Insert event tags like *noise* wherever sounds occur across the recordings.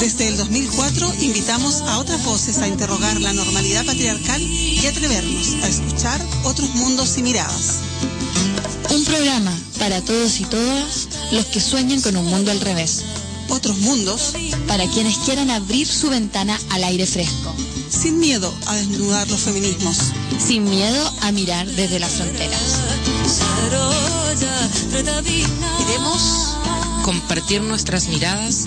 Desde el 2004 invitamos a otras voces a interrogar la normalidad patriarcal y atrevernos a escuchar otros mundos y miradas. Un programa para todos y todas los que sueñan con un mundo al revés. Otros mundos Para quienes quieran abrir su ventana al aire fresco. sin miedo a desnudar los feminismos. Sin miedo a mirar desde las fronteras. Queremos compartir nuestras miradas,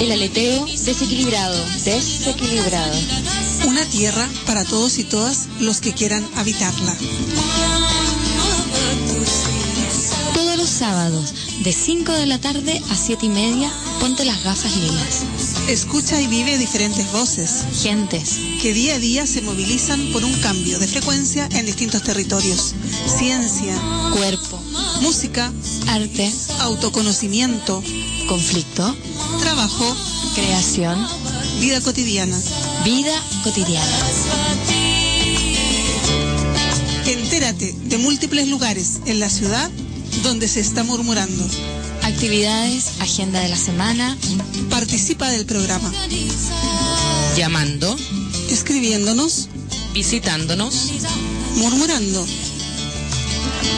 El aleteo desequilibrado, desequilibrado. una tierra para todos y todas los que quieran habitarla. Todos los sábados, de 5 de la tarde a 7 y media, ponte las gafas lilas. Escucha y vive diferentes voces. Gentes, que día a día se movilizan por un cambio de frecuencia en distintos territorios. Ciencia, cuerpo, música, arte, autoconocimiento, conflicto, trabajo, creación, vida cotidiana. vida cotidiana. Entérate de múltiples lugares en la ciudad donde se está murmurando. Actividades, agenda de la semana, Participa del programa, llamando, escribiéndonos, visitándonos, murmurando.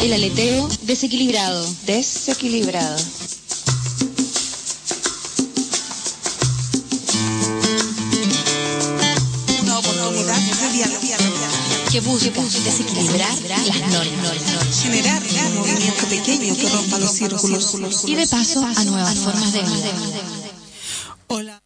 El aleteo desequilibrado, desequilibrado. Una oportunidad de diálogo. que busca desequilibrar las normas. Generar movimiento pequeño que rompa los círculos. Y de paso a nuevas formas de vida. Hola.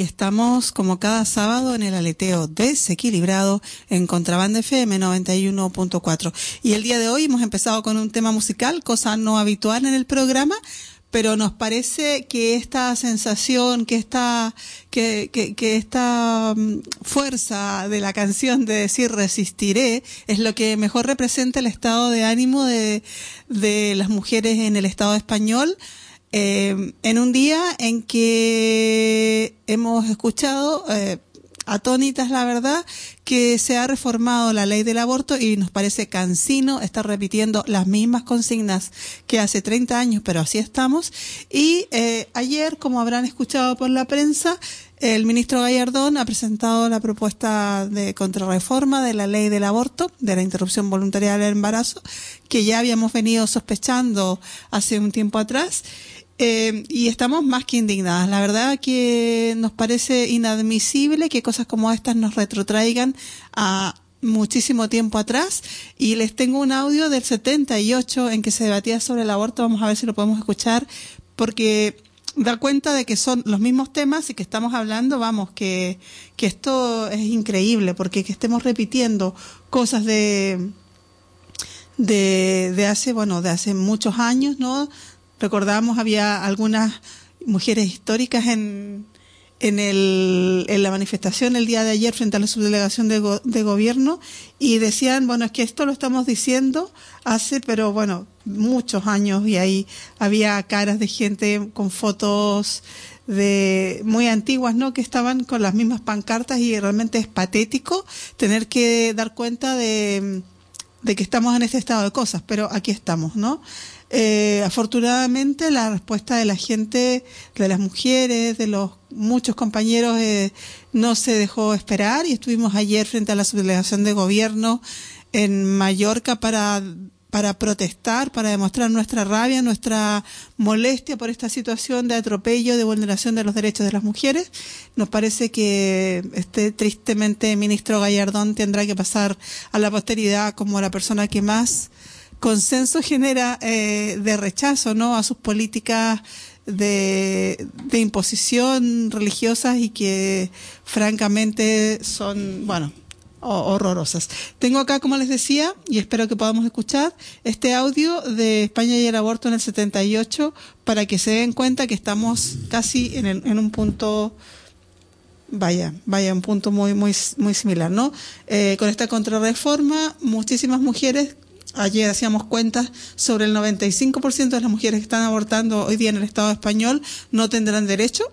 Estamos como cada sábado en el aleteo desequilibrado en Contrabanda FM 91.4. Y el día de hoy hemos empezado con un tema musical, cosa no habitual en el programa, pero nos parece que esta sensación, que esta, que, que, que, esta mm, fuerza de la canción de decir resistiré es lo que mejor representa el estado de ánimo de, de las mujeres en el Estado español eh, en un día en que hemos escuchado, eh, atónitas la verdad, que se ha reformado la ley del aborto y nos parece cansino estar repitiendo las mismas consignas que hace 30 años, pero así estamos. Y eh, ayer, como habrán escuchado por la prensa, el ministro Gallardón ha presentado la propuesta de contrarreforma de la ley del aborto, de la interrupción voluntaria del embarazo, que ya habíamos venido sospechando hace un tiempo atrás eh, y estamos más que indignadas. La verdad que nos parece inadmisible que cosas como estas nos retrotraigan a muchísimo tiempo atrás y les tengo un audio del 78 en que se debatía sobre el aborto, vamos a ver si lo podemos escuchar, porque da cuenta de que son los mismos temas y que estamos hablando, vamos, que, que esto es increíble, porque que estemos repitiendo cosas de, de, de hace, bueno, de hace muchos años, ¿no? Recordamos, había algunas mujeres históricas en, en, el, en la manifestación el día de ayer frente a la subdelegación de, de gobierno y decían, bueno, es que esto lo estamos diciendo hace, pero bueno, muchos años y ahí había caras de gente con fotos de muy antiguas, ¿no? Que estaban con las mismas pancartas y realmente es patético tener que dar cuenta de, de que estamos en este estado de cosas, pero aquí estamos, ¿no? Eh, afortunadamente la respuesta de la gente, de las mujeres, de los muchos compañeros eh, no se dejó esperar y estuvimos ayer frente a la subdelegación de gobierno en Mallorca para para protestar, para demostrar nuestra rabia, nuestra molestia por esta situación de atropello, de vulneración de los derechos de las mujeres. Nos parece que este tristemente ministro Gallardón tendrá que pasar a la posteridad como la persona que más consenso genera eh, de rechazo no a sus políticas de, de imposición religiosas y que francamente son bueno horrorosas. Tengo acá, como les decía, y espero que podamos escuchar, este audio de España y el aborto en el 78 para que se den cuenta que estamos casi en, un punto, vaya, vaya, un punto muy, muy, muy similar, ¿no? Eh, con esta contrarreforma, muchísimas mujeres Ayer hacíamos cuentas sobre el 95% de las mujeres que están abortando hoy día en el Estado español no tendrán derecho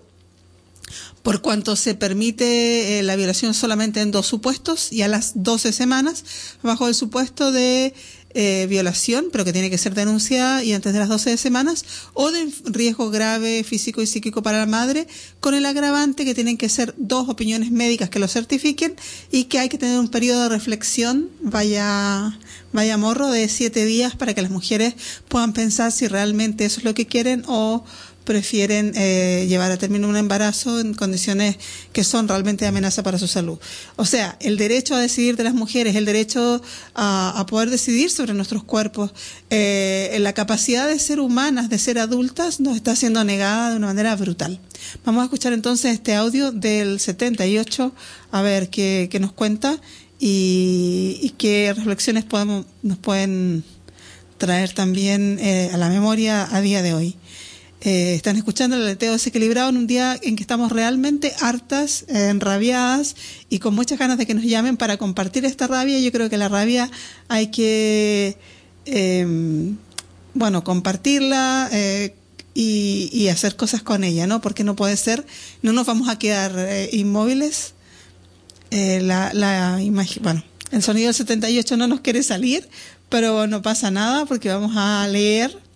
por cuanto se permite eh, la violación solamente en dos supuestos y a las 12 semanas, bajo el supuesto de eh, violación, pero que tiene que ser denunciada y antes de las 12 semanas, o de riesgo grave físico y psíquico para la madre, con el agravante que tienen que ser dos opiniones médicas que lo certifiquen y que hay que tener un periodo de reflexión, vaya, vaya morro, de siete días para que las mujeres puedan pensar si realmente eso es lo que quieren o prefieren eh, llevar a término un embarazo en condiciones que son realmente de amenaza para su salud. O sea, el derecho a decidir de las mujeres, el derecho a, poder decidir sobre nuestros cuerpos, eh, la capacidad de ser humanas, de ser adultas, nos está siendo negada de una manera brutal. Vamos a escuchar entonces este audio del 78, a ver qué, qué nos cuenta y, y, qué reflexiones podemos, nos pueden traer también eh, a la memoria a día de hoy. Eh, están escuchando el aleteo desequilibrado en un día en que estamos realmente hartas, eh, enrabiadas y con muchas ganas de que nos llamen para compartir esta rabia. Yo creo que la rabia hay que, eh, bueno, compartirla eh, y, hacer cosas con ella, ¿no? Porque no puede ser, no nos vamos a quedar eh, inmóviles. La, la bueno, el sonido del 78 no nos quiere salir, pero no pasa nada porque vamos a leer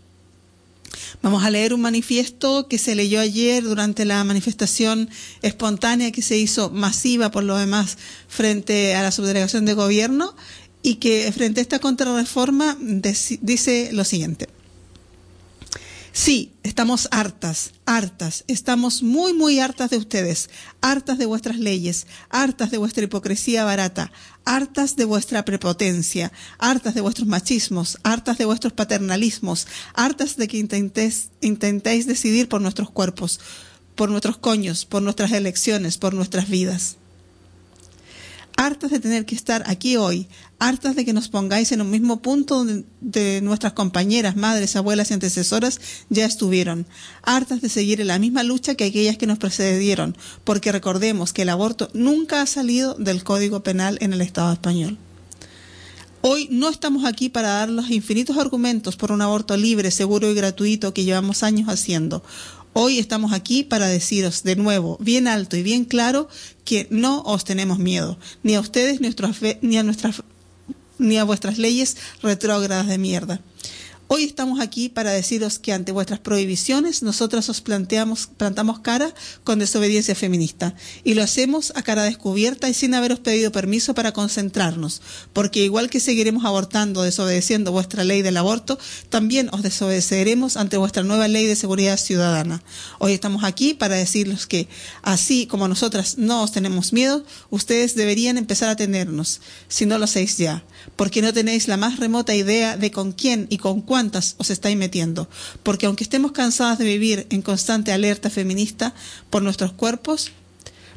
Vamos a leer un manifiesto que se leyó ayer durante la manifestación espontánea que se hizo masiva por lo demás frente a la subdelegación de gobierno y que frente a esta contrarreforma dice lo siguiente. Sí, estamos hartas, hartas, estamos muy, muy hartas de ustedes, hartas de vuestras leyes, hartas de vuestra hipocresía barata, hartas de vuestra prepotencia, hartas de vuestros machismos, hartas de vuestros paternalismos, hartas de que intentéis, intentéis decidir por nuestros cuerpos. por nuestros coños, por nuestras elecciones, por nuestras vidas. Hartas de tener que estar aquí hoy, hartas de que nos pongáis en un mismo punto donde de nuestras compañeras, madres, abuelas y antecesoras ya estuvieron, hartas de seguir en la misma lucha que aquellas que nos precedieron, porque recordemos que el aborto nunca ha salido del Código Penal en el Estado español. Hoy no estamos aquí para dar los infinitos argumentos por un aborto libre, seguro y gratuito que llevamos años haciendo. Hoy estamos aquí para deciros de nuevo, bien alto y bien claro, que no os tenemos miedo, ni a ustedes, ni a, nuestras, ni a vuestras leyes retrógradas de mierda. Hoy estamos aquí para deciros que ante vuestras prohibiciones nosotras os plantamos cara con desobediencia feminista. Y lo hacemos a cara descubierta y sin haberos pedido permiso para concentrarnos, porque igual que seguiremos abortando, desobedeciendo vuestra ley del aborto, también os desobedeceremos ante vuestra nueva ley de seguridad ciudadana. Hoy estamos aquí para decirles que así como nosotras no os tenemos miedo, ustedes deberían empezar a tenernos, si no lo hacéis ya, porque no tenéis la más remota idea de con quién y con cuánto os estáis metiendo. Porque aunque estemos cansadas de vivir en constante alerta feminista por nuestros cuerpos,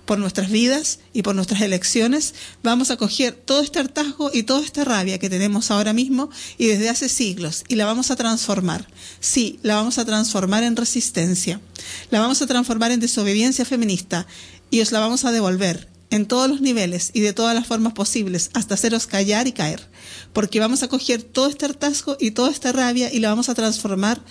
por nuestras vidas y por nuestras elecciones, vamos a coger todo este hartazgo y toda esta rabia que tenemos ahora mismo y desde hace siglos y la vamos a transformar. Sí, la vamos a transformar en resistencia. La vamos a transformar en desobediencia feminista y os la vamos a devolver en todos los niveles y de todas las formas posibles hasta haceros callar y caer porque vamos a coger todo este hartazgo y toda esta rabia y la vamos a transformar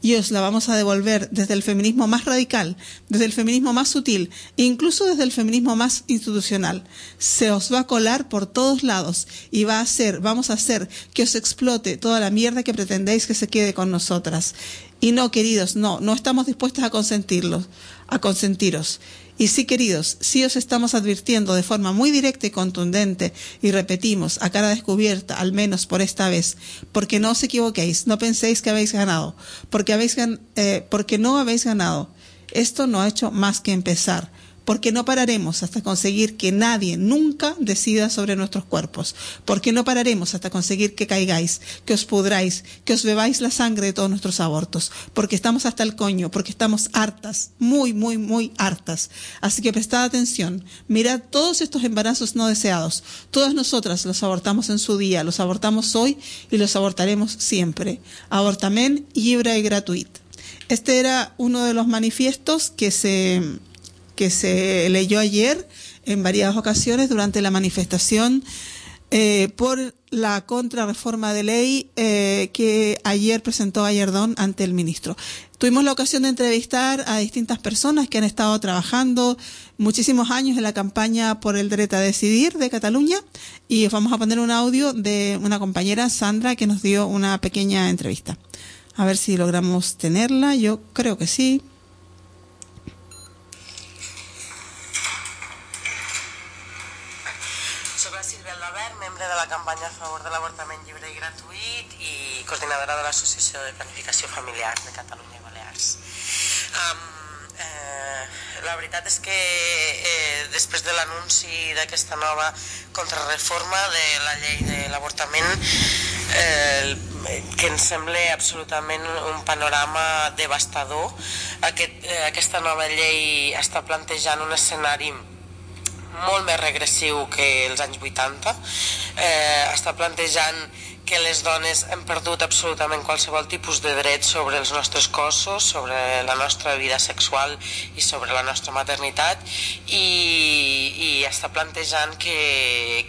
y os la vamos a devolver desde el feminismo más radical, desde el feminismo más sutil e incluso desde el feminismo más institucional. Se os va a colar por todos lados y va a hacer, vamos a hacer que os explote toda la mierda que pretendéis que se quede con nosotras. Y no, queridos, no, no estamos dispuestas a consentirlo, a consentiros. Y sí, queridos, sí os estamos advirtiendo de forma muy directa y contundente, y repetimos, a cara descubierta, al menos por esta vez, porque no os equivoquéis, no penséis que habéis ganado, porque, habéis, eh, porque no habéis ganado. Esto no ha hecho más que empezar porque no pararemos hasta conseguir que nadie nunca decida sobre nuestros cuerpos, porque no pararemos hasta conseguir que caigáis, que os pudráis, que os bebáis la sangre de todos nuestros abortos, porque estamos hasta el coño, porque estamos hartas, muy, muy, muy hartas. Así que prestad atención, mirad todos estos embarazos no deseados. Todas nosotras los abortamos en su día, los abortamos hoy y los abortaremos siempre. Abortamen libre y gratuito. Este era uno de los manifiestos que se que se leyó ayer en varias ocasiones durante la manifestación eh, por la contrarreforma de ley eh, que ayer presentó Ayerdón ante el ministro. Tuvimos la ocasión de entrevistar a distintas personas que han estado trabajando muchísimos años en la campaña por el derecho a decidir de Cataluña y vamos a poner un audio de una compañera, Sandra, que nos dio una pequeña entrevista. A ver si logramos tenerla. Yo creo que sí. La campanya a favor de l'avortament lliure i gratuït i coordinadora de l'Associació de Planificació Familiar de Catalunya i Balears. Um, eh, la veritat és que eh, després de l'anunci d'aquesta nova contrarreforma de la llei de l'avortament eh, que ens sembla absolutament un panorama devastador aquest, eh, aquesta nova llei està plantejant un escenari molt més regressiu que els anys 80. Eh, està plantejant que les dones hem perdut absolutament qualsevol tipus de dret sobre els nostres cossos, sobre la nostra vida sexual i sobre la nostra maternitat i, i està plantejant que,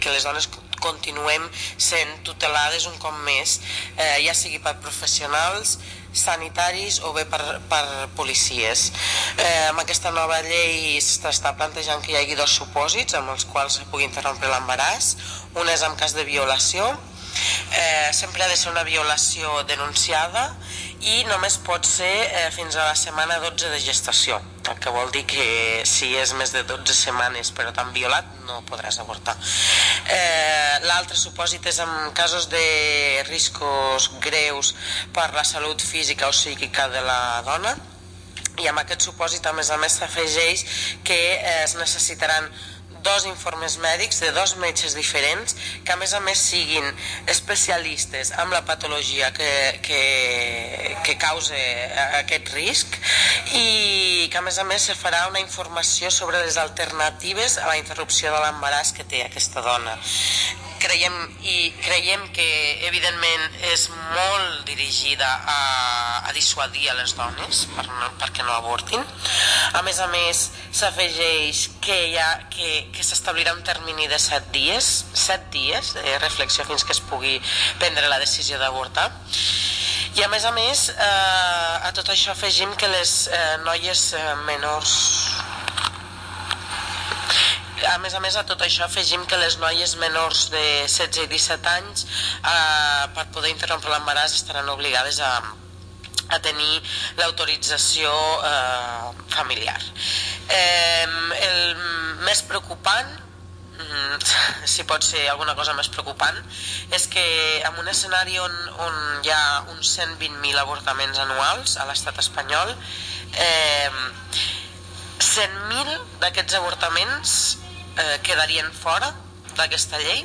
que les dones continuem sent tutelades un cop més, eh, ja sigui per professionals, sanitaris o bé per, per policies. Eh, amb aquesta nova llei s'està plantejant que hi hagi dos supòsits amb els quals se pugui interrompre l'embaràs. Un és en cas de violació, eh, sempre ha de ser una violació denunciada i només pot ser eh, fins a la setmana 12 de gestació, el que vol dir que si és més de 12 setmanes però t'han violat no podràs avortar. Eh, L'altre supòsit és en casos de riscos greus per la salut física o psíquica de la dona i amb aquest supòsit a més a més s'afegeix que eh, es necessitaran dos informes mèdics de dos metges diferents que a més a més siguin especialistes amb la patologia que, que, que causa aquest risc i que a més a més se farà una informació sobre les alternatives a la interrupció de l'embaràs que té aquesta dona creiem, i creiem que evidentment és molt dirigida a, a dissuadir a les dones per no, perquè no avortin. A més a més, s'afegeix que, hi ha, que, que s'establirà un termini de 7 dies, 7 dies de reflexió fins que es pugui prendre la decisió d'avortar. I a més a més, eh, a tot això afegim que les eh, noies eh, menors a més a més a tot això afegim que les noies menors de 16 i 17 anys eh, per poder interrompre l'embaràs estaran obligades a, a tenir l'autorització eh, familiar. Eh, el més preocupant mm, *laughs* si pot ser alguna cosa més preocupant, és que en un escenari on, on hi ha uns 120.000 avortaments anuals a l'estat espanyol, eh, 100.000 d'aquests avortaments eh, quedarien fora d'aquesta llei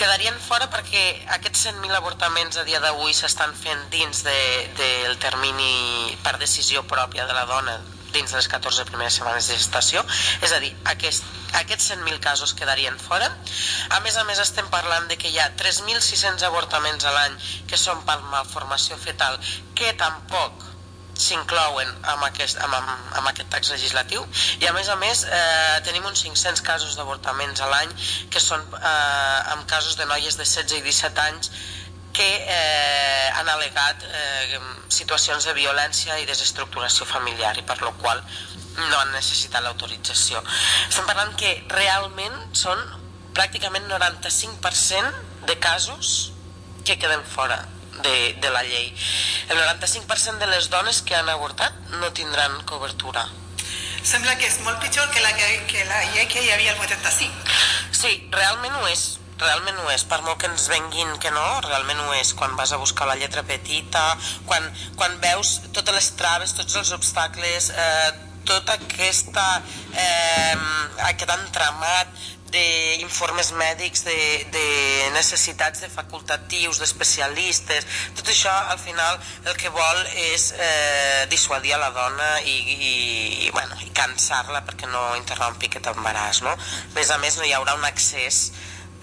quedarien fora perquè aquests 100.000 avortaments a dia d'avui s'estan fent dins de, del termini per decisió pròpia de la dona dins de les 14 primeres setmanes de gestació, és a dir, aquest, aquests 100.000 casos quedarien fora. A més a més estem parlant de que hi ha 3.600 avortaments a l'any que són per malformació fetal, que tampoc s'inclouen amb, aquest, amb, amb, amb aquest text legislatiu i a més a més eh, tenim uns 500 casos d'avortaments a l'any que són eh, amb casos de noies de 16 i 17 anys que eh, han alegat eh, situacions de violència i desestructuració familiar i per lo qual no han necessitat l'autorització. Estem parlant que realment són pràcticament 95% de casos que queden fora de, de la llei. El 95% de les dones que han avortat no tindran cobertura. Sembla que és molt pitjor que la, que, que la llei que hi havia el 85. Sí, realment ho és realment ho és, per molt que ens venguin que no, realment ho és, quan vas a buscar la lletra petita, quan, quan veus totes les traves, tots els obstacles, eh, tot aquesta, eh, aquest entramat d'informes mèdics, de, de necessitats de facultatius, d'especialistes, tot això al final el que vol és eh, dissuadir a la dona i, i, i, bueno, i cansar-la perquè no interrompi aquest embaràs. No? A més a més no hi haurà un accés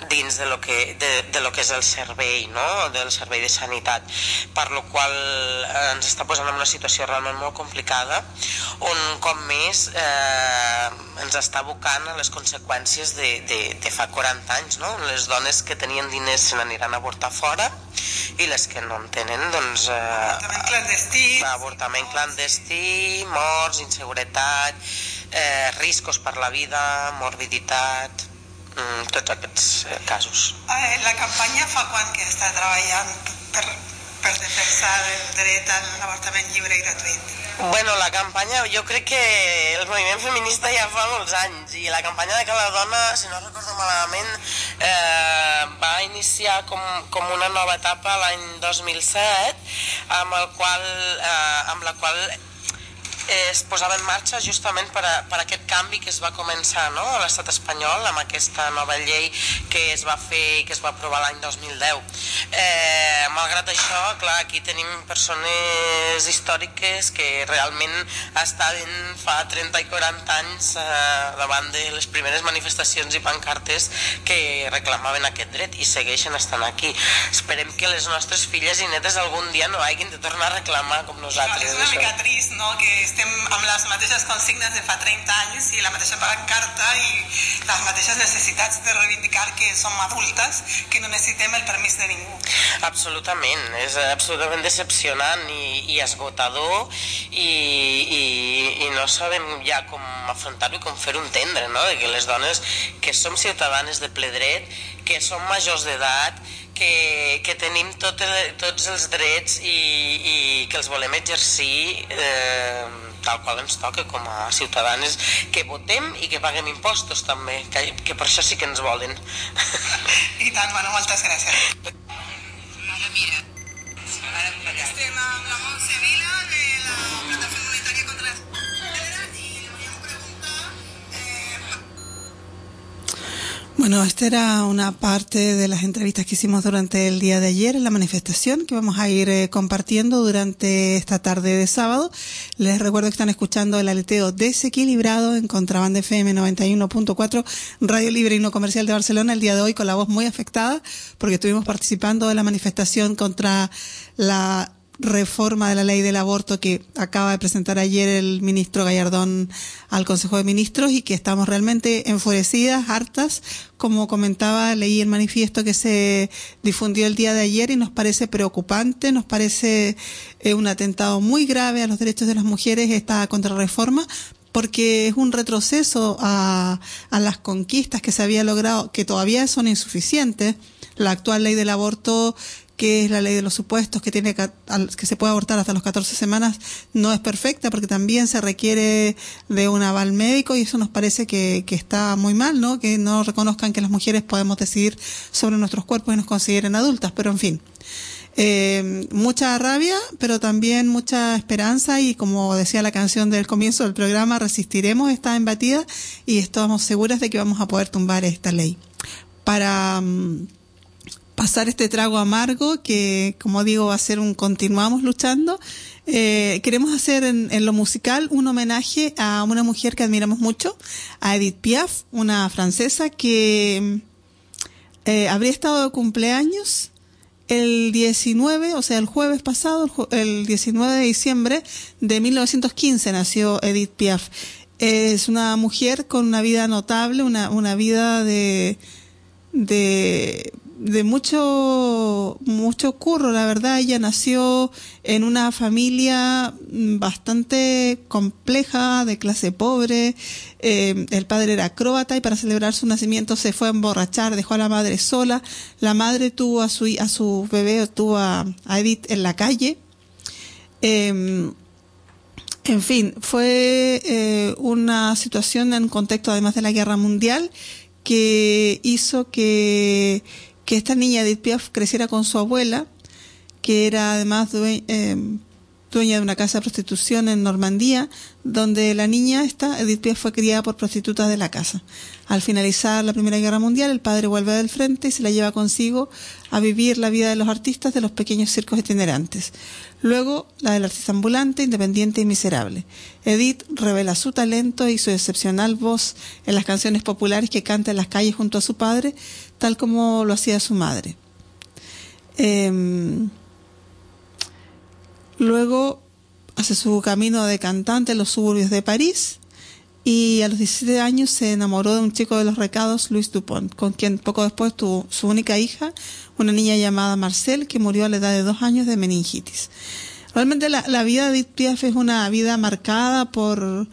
dins de lo que, de, de lo que és el servei, no? del servei de sanitat, per lo qual eh, ens està posant en una situació realment molt complicada, on com més eh, ens està abocant a les conseqüències de, de, de fa 40 anys, no? les dones que tenien diners se n'aniran a avortar fora i les que no en tenen, doncs... Eh, avortament clandestí. Avortament clandestí, morts, inseguretat, eh, riscos per la vida, morbiditat, mm, tots aquests eh, casos. Eh, la campanya fa quan que està treballant per, per defensar el dret a l'avortament lliure i gratuït? Bueno, la campanya, jo crec que el moviment feminista ja fa molts anys i la campanya de cada dona, si no recordo malament, eh, va iniciar com, com una nova etapa l'any 2007 amb, el qual, eh, amb la qual es posava en marxa justament per, a, per a aquest canvi que es va començar no? a l'estat espanyol amb aquesta nova llei que es va fer i que es va aprovar l'any 2010. Eh, malgrat això, clar, aquí tenim persones històriques que realment estaven fa 30 i 40 anys eh, davant de les primeres manifestacions i pancartes que reclamaven aquest dret i segueixen estant aquí. Esperem que les nostres filles i netes algun dia no hagin de tornar a reclamar com nosaltres. és una mica trist, no?, que estem amb les mateixes consignes de fa 30 anys i la mateixa pancarta i les mateixes necessitats de reivindicar que som adultes, que no necessitem el permís de ningú. Absolutament, és absolutament decepcionant i, i esgotador i, i, i no sabem ja com afrontar-ho i com fer-ho entendre, no? Que les dones que som ciutadanes de ple dret, que som majors d'edat, que, que tenim tot, tots els drets i, i que els volem exercir eh, tal qual ens toca com a ciutadanes, que votem i que paguem impostos també, que, que per això sí que ens volen. I tant, bueno, moltes gràcies. Bueno, esta era una parte de las entrevistas que hicimos durante el día de ayer en la manifestación que vamos a ir eh, compartiendo durante esta tarde de sábado. Les recuerdo que están escuchando el aleteo desequilibrado en Contraband FM 91.4, Radio Libre y No Comercial de Barcelona el día de hoy con la voz muy afectada porque estuvimos participando de la manifestación contra la reforma de la ley del aborto que acaba de presentar ayer el ministro Gallardón al Consejo de Ministros y que estamos realmente enfurecidas, hartas. Como comentaba, leí el manifiesto que se difundió el día de ayer y nos parece preocupante, nos parece eh, un atentado muy grave a los derechos de las mujeres esta contrarreforma, porque es un retroceso a, a las conquistas que se había logrado, que todavía son insuficientes. La actual ley del aborto que es la ley de los supuestos, que tiene que se puede abortar hasta los 14 semanas, no es perfecta porque también se requiere de un aval médico y eso nos parece que, que está muy mal, ¿no? Que no reconozcan que las mujeres podemos decidir sobre nuestros cuerpos y nos consideren adultas, pero en fin. Eh, mucha rabia, pero también mucha esperanza y como decía la canción del comienzo del programa, resistiremos esta embatida y estamos seguras de que vamos a poder tumbar esta ley. Para mm, pasar este trago amargo que, como digo, va a ser un continuamos luchando. Eh, queremos hacer en, lo musical un homenaje a una mujer que admiramos mucho, a Edith Piaf, una francesa que eh, habría estado de cumpleaños el 19, o sea, el jueves pasado, el 19 de diciembre de 1915 nació Edith Piaf. Es una mujer con una vida notable, una, una vida de, de de mucho, mucho curro, la verdad. Ella nació en una familia bastante compleja, de clase pobre. Eh, el padre era acróbata y para celebrar su nacimiento se fue a emborrachar, dejó a la madre sola. La madre tuvo a su, a su bebé, tuvo a, Edith en la calle. Em, en fin, fue eh, una situación en contexto además de la guerra mundial que hizo que que esta niña Edith Piaf creciera con su abuela, que era además eh, dueña de una casa de prostitución en Normandía, donde la niña esta, Edith Piaf, fue criada por prostitutas de la casa. Al finalizar la Primera Guerra Mundial, el padre vuelve del frente y se la lleva consigo a vivir la vida de los artistas de los pequeños circos itinerantes. Luego, la del artista ambulante, independiente y miserable. Edith revela su talento y su excepcional voz en las canciones populares que canta en las calles junto a su padre, tal como lo hacía su madre. Em, luego hace su camino de cantante en los suburbios de París y a los 17 años se enamoró de un chico de los recados, Luis Dupont, con quien poco después tuvo su única hija, una niña llamada Marcel, que murió a la edad de dos años de meningitis. Realmente la, vida de Edith es una vida marcada por,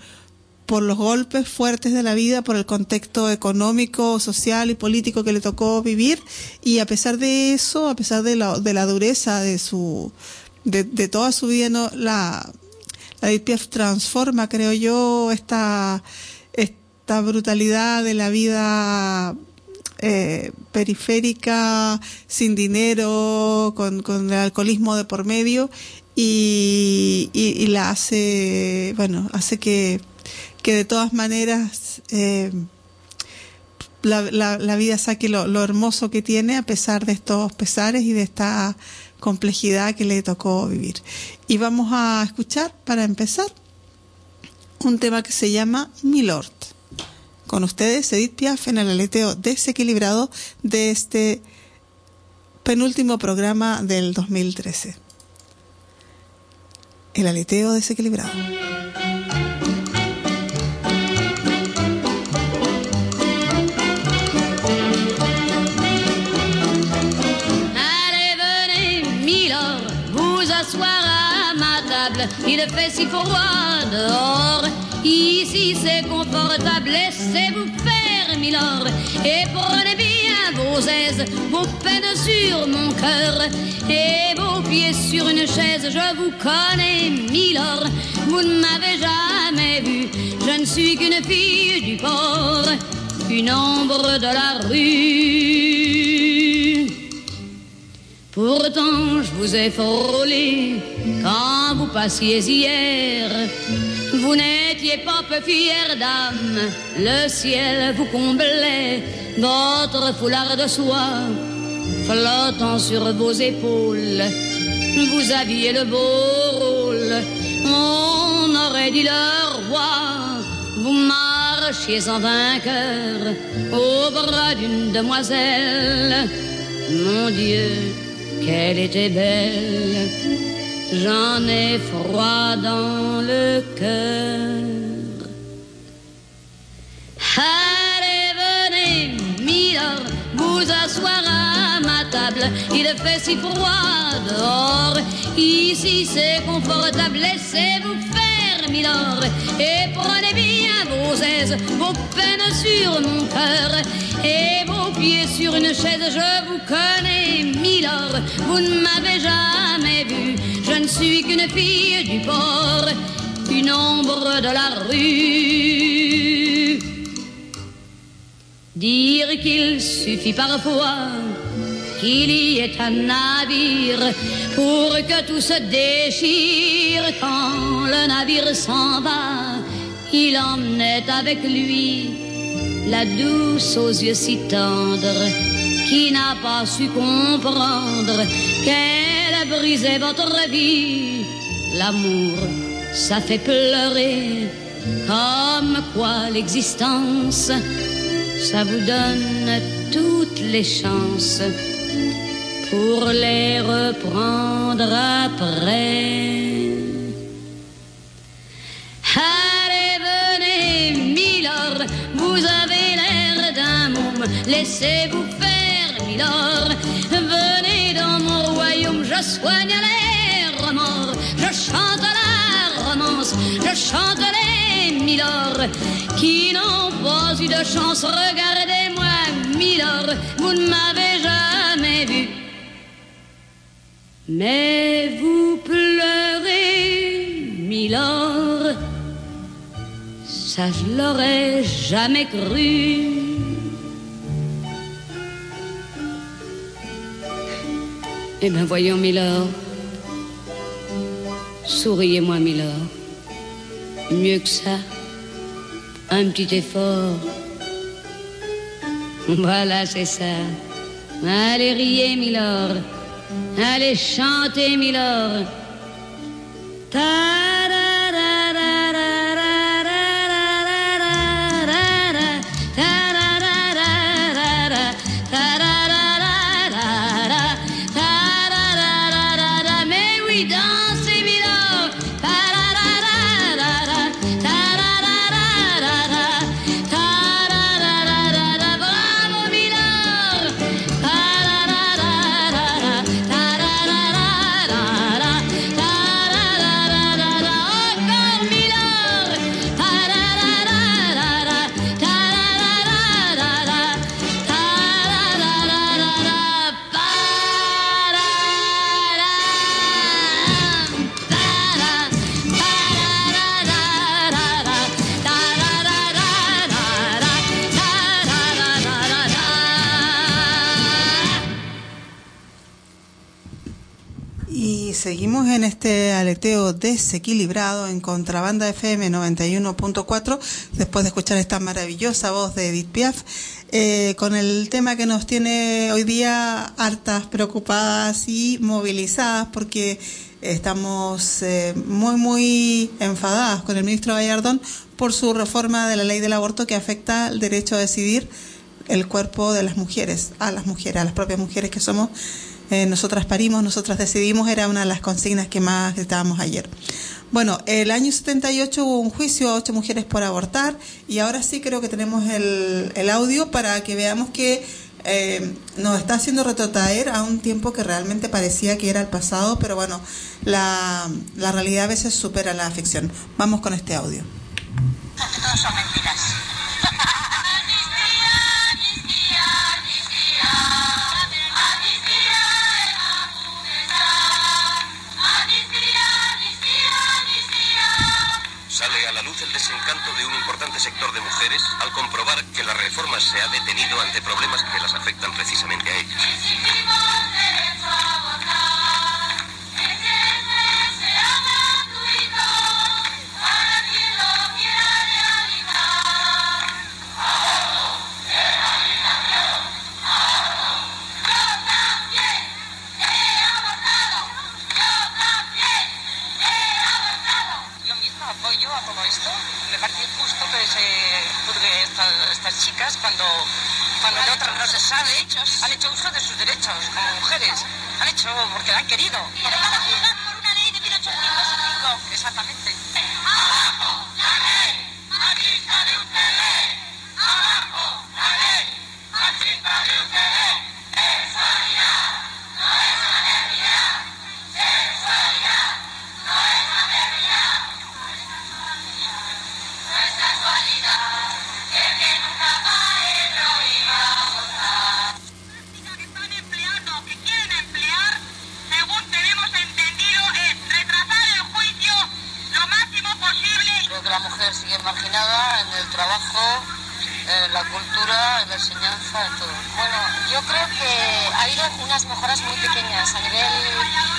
por los golpes fuertes de la vida, por el contexto económico, social y político que le tocó vivir, y a pesar de eso, a pesar de la, de la dureza de su, de, de toda su vida, no, la, la Piaf transforma, creo yo, esta, esta brutalidad de la vida eh, periférica, sin dinero, con, con, el alcoholismo de por medio, y, y, la hace, bueno, hace que, que de todas maneras eh, la, la, la, vida saque lo, lo hermoso que tiene a pesar de estos pesares y de esta complejidad que le tocó vivir. Y vamos a escuchar, para empezar, un tema que se llama Milord. Con ustedes, Edith Piaf, en el aleteo desequilibrado de este penúltimo programa del 2013. El aleteo desequilibrado. Il fait si froid dehors. Ici c'est confortable, laissez-vous faire, milord, et prenez bien vos aises, vos peines sur mon cœur, et vos pieds sur une chaise, je vous connais, milord, vous ne m'avez jamais vu, je ne suis qu'une fille du port, une ombre de la rue. Pourtant, je vous ai frôlé quand vous passiez hier Vous n'étiez pas peu fière d'âme, le ciel vous comblait, votre foulard de soie flottant sur vos épaules. Vous aviez le beau rôle, on aurait dit le roi. Vous marchiez en vainqueur au bras d'une demoiselle. Mon Dieu, qu'elle était belle. J'en ai froid dans le cœur. Allez, venez, Milord, vous asseoir à ma table. Il fait si froid dehors. Ici c'est confortable. Laissez-vous faire, Milord, et prenez bien vos aises, vos peines sur mon cœur et vos sur une chaise. Je vous connais, Milord, vous ne m'avez jamais vu. Je ne suis qu'une fille du port, une ombre de la rue. Dire qu'il suffit parfois qu'il y ait un navire pour que tout se déchire quand le navire s'en va. Il emmenait avec lui la douce aux yeux si tendres qui n'a pas su comprendre qu'elle brisait votre vie. L'amour, ça fait pleurer comme quoi l'existence, ça vous donne toutes les chances pour les reprendre après. Laissez-vous faire, Milord. Venez dans mon royaume, je soigne les remords, je chante la romance, je chante les Milord qui n'ont pas eu de chance. Regardez-moi, Milord, vous ne m'avez jamais vu. Mais vous pleurez, Milord, ça je l'aurais jamais cru. Eh bien voyons, Milord, souriez-moi, Milord. Mieux que ça, un petit effort. *laughs* Voilà, c'est ça. Allez, riez, Milord. Allez, chantez, Milord. Mais seguimos en este aleteo desequilibrado en Contrabanda FM 91.4, después de escuchar esta maravillosa voz de Edith Piaf, eh, con el tema que nos tiene hoy día hartas, preocupadas y movilizadas, porque estamos eh, muy, muy enfadadas con el ministro Gallardón por su reforma de la ley del aborto que afecta el derecho a decidir el cuerpo de las mujeres, a las mujeres, a las propias mujeres que somos. Eh, nosotras parimos, nosotras decidimos, era una de las consignas que más gritábamos ayer. Bueno, el año 78 hubo un juicio a ocho mujeres por abortar y ahora sí creo que tenemos el, el audio para que veamos que eh, nos está haciendo retrotraer a un tiempo que realmente parecía que era el pasado, pero bueno, la, realidad a veces supera la ficción. Vamos con este audio. Son mentiras. Sale a la luz el desencanto de un importante sector de mujeres al comprobar que la reforma se ha detenido ante problemas que las afectan precisamente a ellas. juzgue eh, esta, estas chicas cuando, cuando de otras no se sabe, han hecho uso de sus derechos como mujeres, han hecho porque la han querido. Y van a juzgar por una ley de 1855. Exactamente. ¡Abajo la ley! ¡Machista de UCD! ¡Abajo la ley! ¡Machista de UCD! ¡Eso ya! En el trabajo, en la cultura, en la enseñanza, en todo. Bueno, yo creo que ha habido unas mejoras muy pequeñas a nivel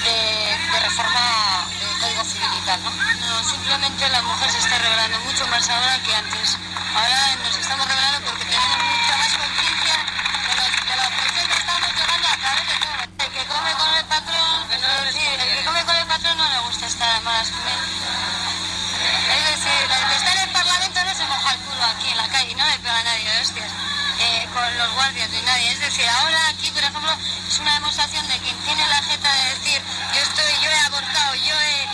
de, de reforma del Código Civil y tal, ¿no? No, simplemente la mujer se está revelando mucho más ahora que antes. Ahora nos estamos revelando porque calle, no le pega a nadie hostias, eh, con los guardias ni nadie. Es decir, ahora aquí, por ejemplo, es una demostración de quien tiene la jeta de decir, yo estoy, yo he abortado, yo he,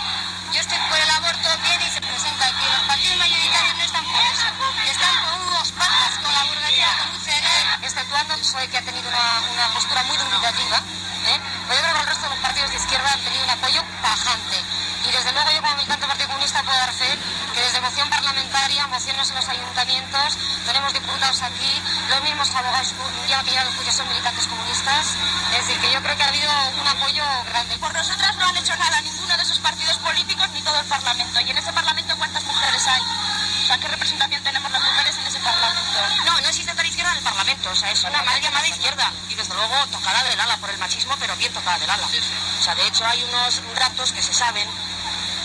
yo estoy por el aborto, viene y se presenta aquí. Los partidos mayoritarios no están por eso, están con unos patas, con la burguesía, con un CD, exceptuando soy que ha tenido una, una postura muy dubitativa. ¿eh? Pero yo el resto de los partidos de izquierda han tenido un apoyo tajante. Y desde luego yo como militante Partido Comunista puedo dar fe que desde moción parlamentaria, mociones en los ayuntamientos, tenemos diputados aquí, los mismos abogados ya que los juicios son militantes comunistas. Es decir, que yo creo que ha habido un apoyo grande. Por nosotras no han hecho nada ninguno de esos partidos políticos ni todo el Parlamento. ¿Y en ese Parlamento cuántas mujeres hay? O sea, ¿qué representación tenemos las mujeres en ese Parlamento? No, no existe tal izquierda en el Parlamento, o sea, es una mal llamada izquierda. Y desde luego tocada del ala por el machismo, pero bien tocada del ala. O sea, de hecho hay unos datos que se saben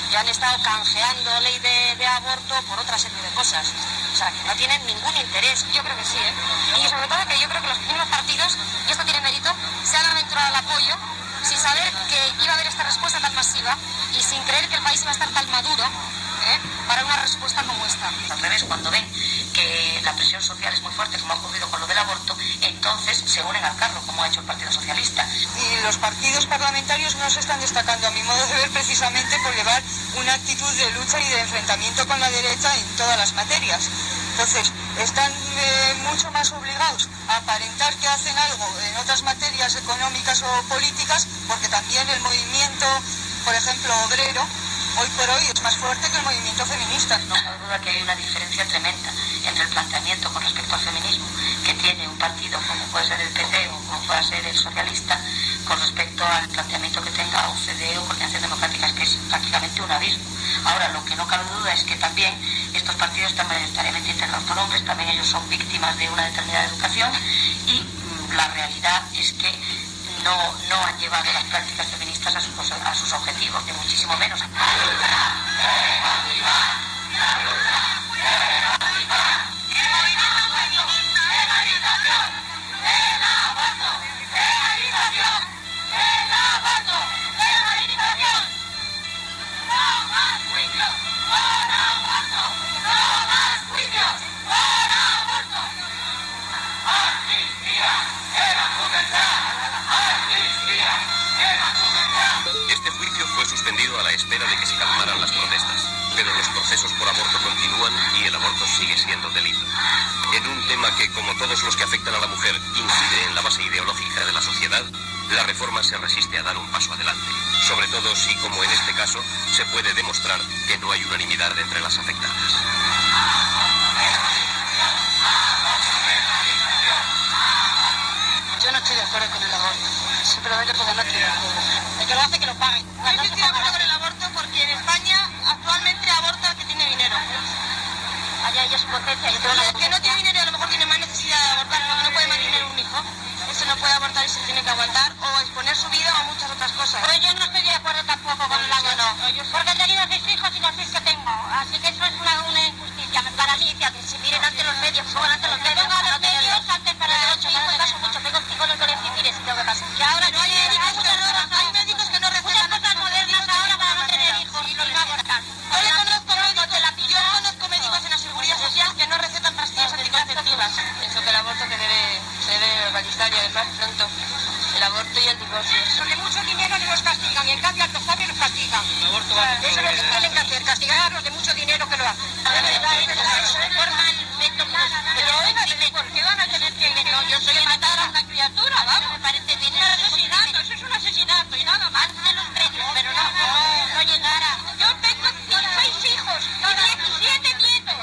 que han estado canjeando ley de, de aborto por otra serie de cosas. O sea, que no tienen ningún interés. Yo creo que sí, ¿eh? Y sobre todo que yo creo que los mismos partidos, y esto tiene mérito, se han aventurado al apoyo sin saber que iba a haber esta respuesta tan masiva y sin creer que el país iba a estar tan maduro ¿eh? para una respuesta como esta. Al revés, cuando ven que la presión social es muy fuerte, como ha ocurrido con lo del aborto, entonces se unen al carro, como ha hecho el Partido Socialista. Y los partidos parlamentarios no se están destacando, a mi modo de ver, precisamente por llevar una actitud de lucha y de enfrentamiento con la derecha en todas las materias. Entonces, están eh, mucho más obligados a aparentar que hacen algo en otras materias económicas o políticas, porque también el movimiento, por ejemplo, obrero, hoy por hoy es más fuerte que el movimiento feminista. No cabe duda que hay una diferencia tremenda entre el planteamiento con respecto al feminismo que tiene un partido como puede ser el PP o como pueda ser el socialista con respecto al planteamiento que tenga OCDE o Coordinación Democrática, que es prácticamente un abismo. Ahora, lo que no cabe duda es que también estos partidos están mayoritariamente integrados por hombres, también ellos son víctimas de una determinada educación y mm, la realidad es que no, no han llevado las prácticas feministas a sus, a sus objetivos, ni muchísimo menos. Todos los que afectan a la mujer, incide en la base ideológica de la sociedad, la reforma se resiste a dar un paso adelante, sobre todo si, como en este caso, se puede demostrar que no hay unanimidad entre las afectadas. Yo no estoy de acuerdo con el aborto, simplemente porque no estoy de acuerdo. El que lo hace, que lo pague. Yo sí estoy de acuerdo con el aborto porque en España actualmente aborta el que tiene dinero. Allá ella es potencia y Y el hijo. Ese no puede abortar y se tiene que aguantar o exponer su vida o muchas otras cosas. Pero yo no estoy de acuerdo tampoco con el aborto. Porque he tenido seis hijos y los seis que tengo. Así que eso es una, una injusticia. Para mí, que se miren ante los medios, suban ante los medios. Venga, los para no medios, tenerlo. antes para Pero los yo hijos, me paso mucho, tengo chicos en el colegio y mire si tengo que pasar. Que ahora Pero hay tiene- médicos que muchas no- cosas- hay médicos que no muchas recetan cosas modernas ahora para no tener hijos y no abortar. Yo le conozco médicos, yo conozco médicos en la seguridad social que no recetan pastillas anticonceptivas. Pienso que el aborto que debe, se debe realizar legal y además pronto el aborto y el divorcio. De mucho dinero no los castigan y en cambio a los pobres los castigan. Eso es lo que tienen que hacer, castigar a los de mucho dinero que lo hacen. Pero oiga, dime, ¿por qué van a tener que no, yo soy matar a una criatura? Vamos, me parece. Un asesinato, eso es un asesinato y nada más. De los medios, pero no llegara. Yo tengo seis hijos y 17 nietos.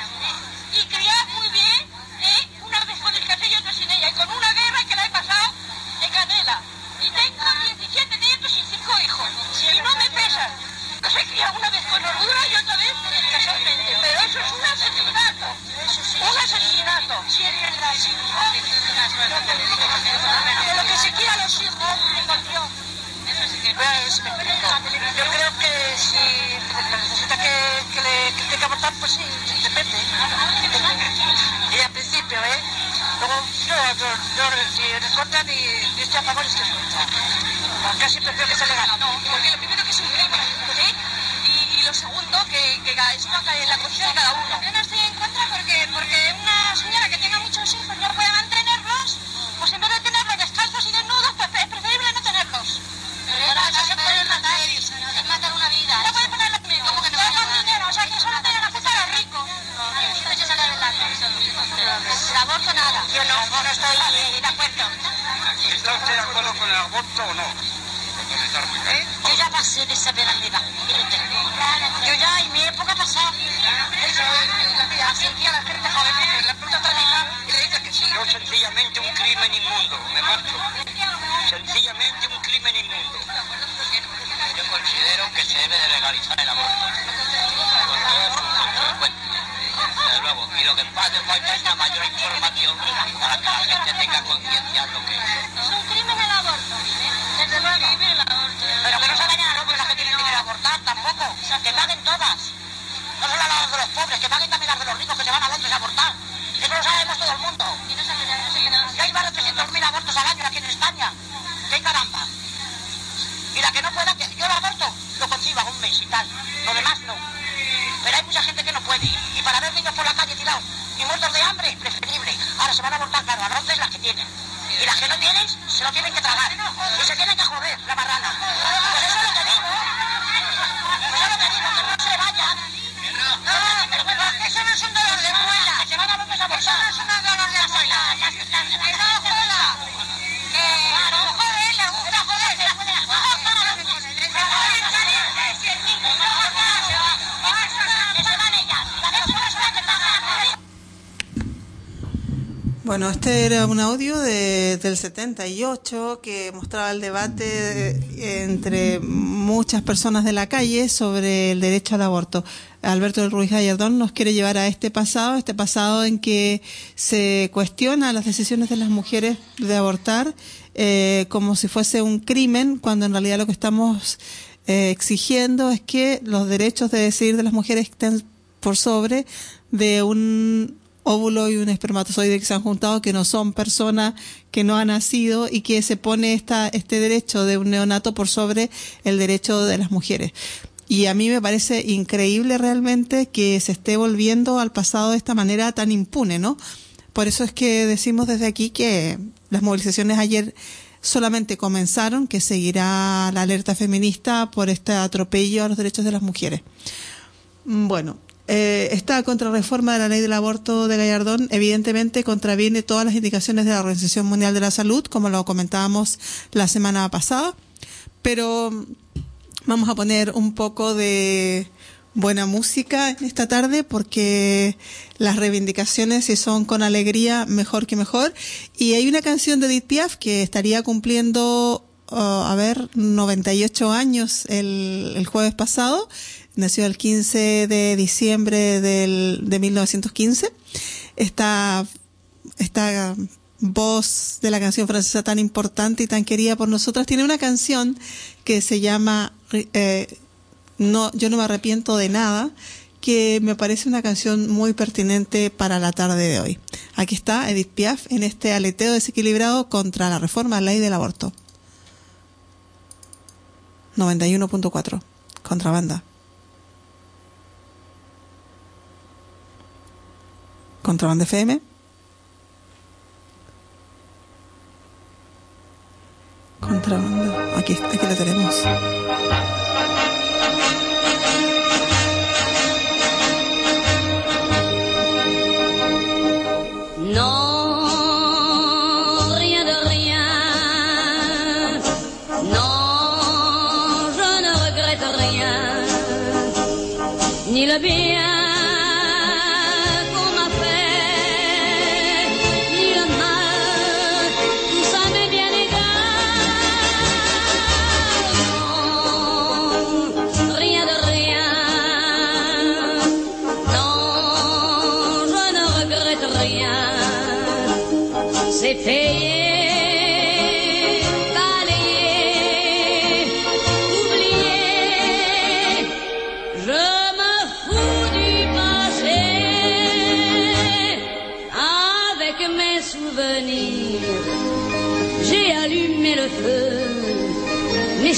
Y criad muy bien, ¿eh? Unas vez con el casé y otras sin ella. Y con una guerra que la he pasado de canela. Y tengo 17 nietos y 5 hijos. Y no me pesan. Los he criado una vez con gordura y otra vez casualmente. Pero eso es un asesinato. Un asesinato. Sí, es verdad, sí. De lo que se quiera a los hijos, canción. Pues, me explico. Yo creo que si necesita que, que le que tenga que abortar, pues sí, depende. depende. Y al principio, ¿eh? Luego, yo, yo, yo si les cortan y, y estoy a favor, estoy en contra. Casi prefiero que sea legal. Porque lo primero que es un crimen, ¿sí? Y, y lo segundo, que, que ca- es una ca- la conciencia de cada uno. Yo no estoy en contra porque, porque una señora que tenga muchos hijos no puede mantenerlos, pues en vez de tenerlos descalzos y desnudos, pues es preferible no tenerlos. Pero no se puede matar, es matar una vida. No puede ponerle dinero. ¿Cómo que no? Dejan dinero, o sea que eso no tiene la culpa a los ricos. Entonces sale adelante. El aborto nada. Yo no, no estoy de acuerdo. ¿Está usted de acuerdo con el aborto o no? Yo ya pasé de esa usted. Yo ya, en mi época pasada. Así que a la gente joven le pregunta a hija y le dice que sí. Yo sencillamente un crimen inmundo, me marcho. Sencillamente un crimen inmundo. Yo considero que se debe de legalizar el aborto. Con todas sus consecuencias. Desde luego. Y lo que hace falta es una mayor información para que la gente tenga conciencia de lo que es. Es un crimen el aborto. Desde luego. el aborto. Pero que no se vayan a los las que tienen dinero a abortar tampoco. Que paguen todas. No solo las de los pobres, que paguen también las de los ricos que se van a Londres a abortar. Eso lo sabemos todo el mundo. Que hay más de 300.000 abortos al año aquí en España. ¡Qué caramba! Y la que no pueda, que yo lo aborto, lo conciba un mes y tal. Lo demás no. Pero hay mucha gente que no puede. Y niños por la calle tirados y muertos de hambre, preferible. Ahora se van a abortar, claro, a las que tienen. Y las que no tienen, se lo tienen que tragar. Y se tienen que joder, la marrana. Pues eso es lo que digo. Pues eso es lo que digo, que no se vayan. No, pero que eso no es un dolor de muela. Se van a Londres a abortar. Eso no es un dolor de muela. Bueno, este era un audio de, del 78 que mostraba el debate entre muchas personas de la calle sobre el derecho al aborto. Alberto Ruiz Gallardón nos quiere llevar a este pasado, este pasado en que se cuestiona las decisiones de las mujeres de abortar eh, como si fuese un crimen, cuando en realidad lo que estamos eh, exigiendo es que los derechos de decidir de las mujeres estén por sobre de un óvulo y un espermatozoide que se han juntado, que no son personas que no han nacido y que se pone esta, este derecho de un neonato por sobre el derecho de las mujeres. Y a mí me parece increíble realmente que se esté volviendo al pasado de esta manera tan impune, ¿no? Por eso es que decimos desde aquí que las movilizaciones ayer solamente comenzaron, que seguirá la alerta feminista por este atropello a los derechos de las mujeres. Bueno, eh, esta contrarreforma de la ley del aborto de Gallardón. Evidentemente contraviene todas las indicaciones de la Organización Mundial de la Salud, como lo comentábamos la semana pasada, pero vamos a poner un poco de buena música en esta tarde porque las reivindicaciones si son con alegría mejor que mejor. Y hay una canción de Edith Piaf que estaría cumpliendo uh, a ver 98 años el, el jueves pasado nació el 15 de diciembre del, de 1915 esta esta voz de la canción francesa tan importante y tan querida por nosotras tiene una canción que se llama eh, no, yo no me arrepiento de nada, que me parece una canción muy pertinente para la tarde de hoy. Aquí está Edith Piaf en este aleteo desequilibrado contra la reforma de la ley del aborto. 91.4. Contrabanda. Contrabanda FM. Contrabanda. Aquí, aquí la tenemos. Ni le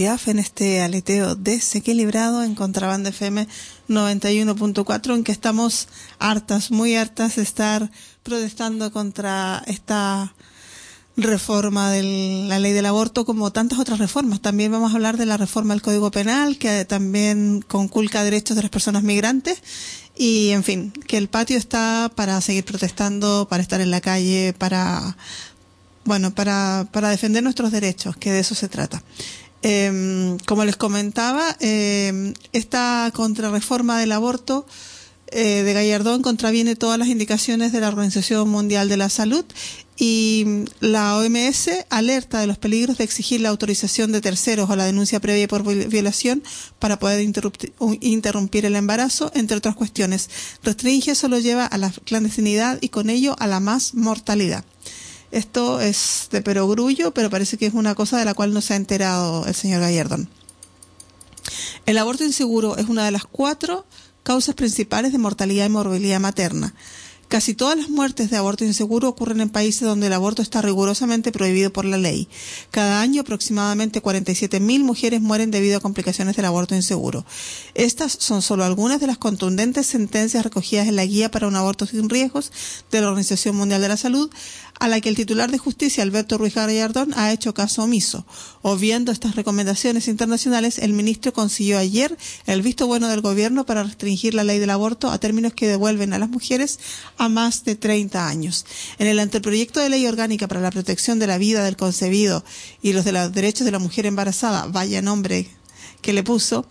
En este aleteo desequilibrado en Contrabanda FM 91.4 en que estamos hartas, muy hartas de estar protestando contra esta reforma de la ley del aborto como tantas otras reformas. También vamos a hablar de la reforma del Código Penal que también conculca derechos de las personas migrantes y en fin, que el patio está para seguir protestando, para estar en la calle, para bueno, para, para defender nuestros derechos, que de eso se trata. Eh, como les comentaba, eh, esta contrarreforma del aborto eh, de Gallardón contraviene todas las indicaciones de la Organización Mundial de la Salud y la OMS alerta de los peligros de exigir la autorización de terceros o la denuncia previa por violación para poder interrumpir, interrumpir el embarazo, entre otras cuestiones. Restringe solo lleva a la clandestinidad y con ello a la más mortalidad. Esto es de perogrullo, pero parece que es una cosa de la cual no se ha enterado el señor Gallardón. El aborto inseguro es una de las cuatro causas principales de mortalidad y morbilidad materna. Casi todas las muertes de aborto inseguro ocurren en países donde el aborto está rigurosamente prohibido por la ley. Cada año aproximadamente 47.000 mujeres mueren debido a complicaciones del aborto inseguro. Estas son solo algunas de las contundentes sentencias recogidas en la Guía para un aborto sin riesgos de la Organización Mundial de la Salud, a la que el titular de justicia, Alberto Ruiz Gallardón, ha hecho caso omiso. Obviando estas recomendaciones internacionales, el ministro consiguió ayer el visto bueno del gobierno para restringir la ley del aborto a términos que devuelven a las mujeres a más de 30 años. En el anteproyecto de ley orgánica para la protección de la vida del concebido y los de los derechos de la mujer embarazada, vaya nombre que le puso,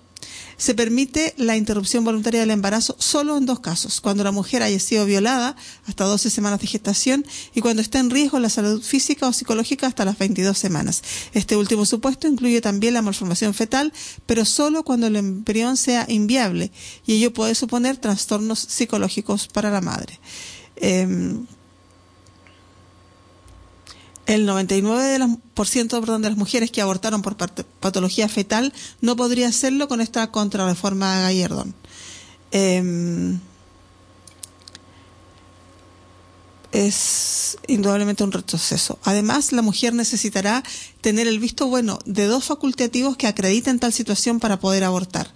se permite la interrupción voluntaria del embarazo solo en dos casos, cuando la mujer haya sido violada hasta 12 semanas de gestación y cuando está en riesgo la salud física o psicológica hasta las 22 semanas. Este último supuesto incluye también la malformación fetal, pero solo cuando el embrión sea inviable y ello puede suponer trastornos psicológicos para la madre. Eh, el 99% de las, por ciento, de las mujeres que abortaron por patología fetal no podría hacerlo con esta contrarreforma de Gallardón. Eh, es indudablemente un retroceso. Además, la mujer necesitará tener el visto bueno de dos facultativos que acrediten tal situación para poder abortar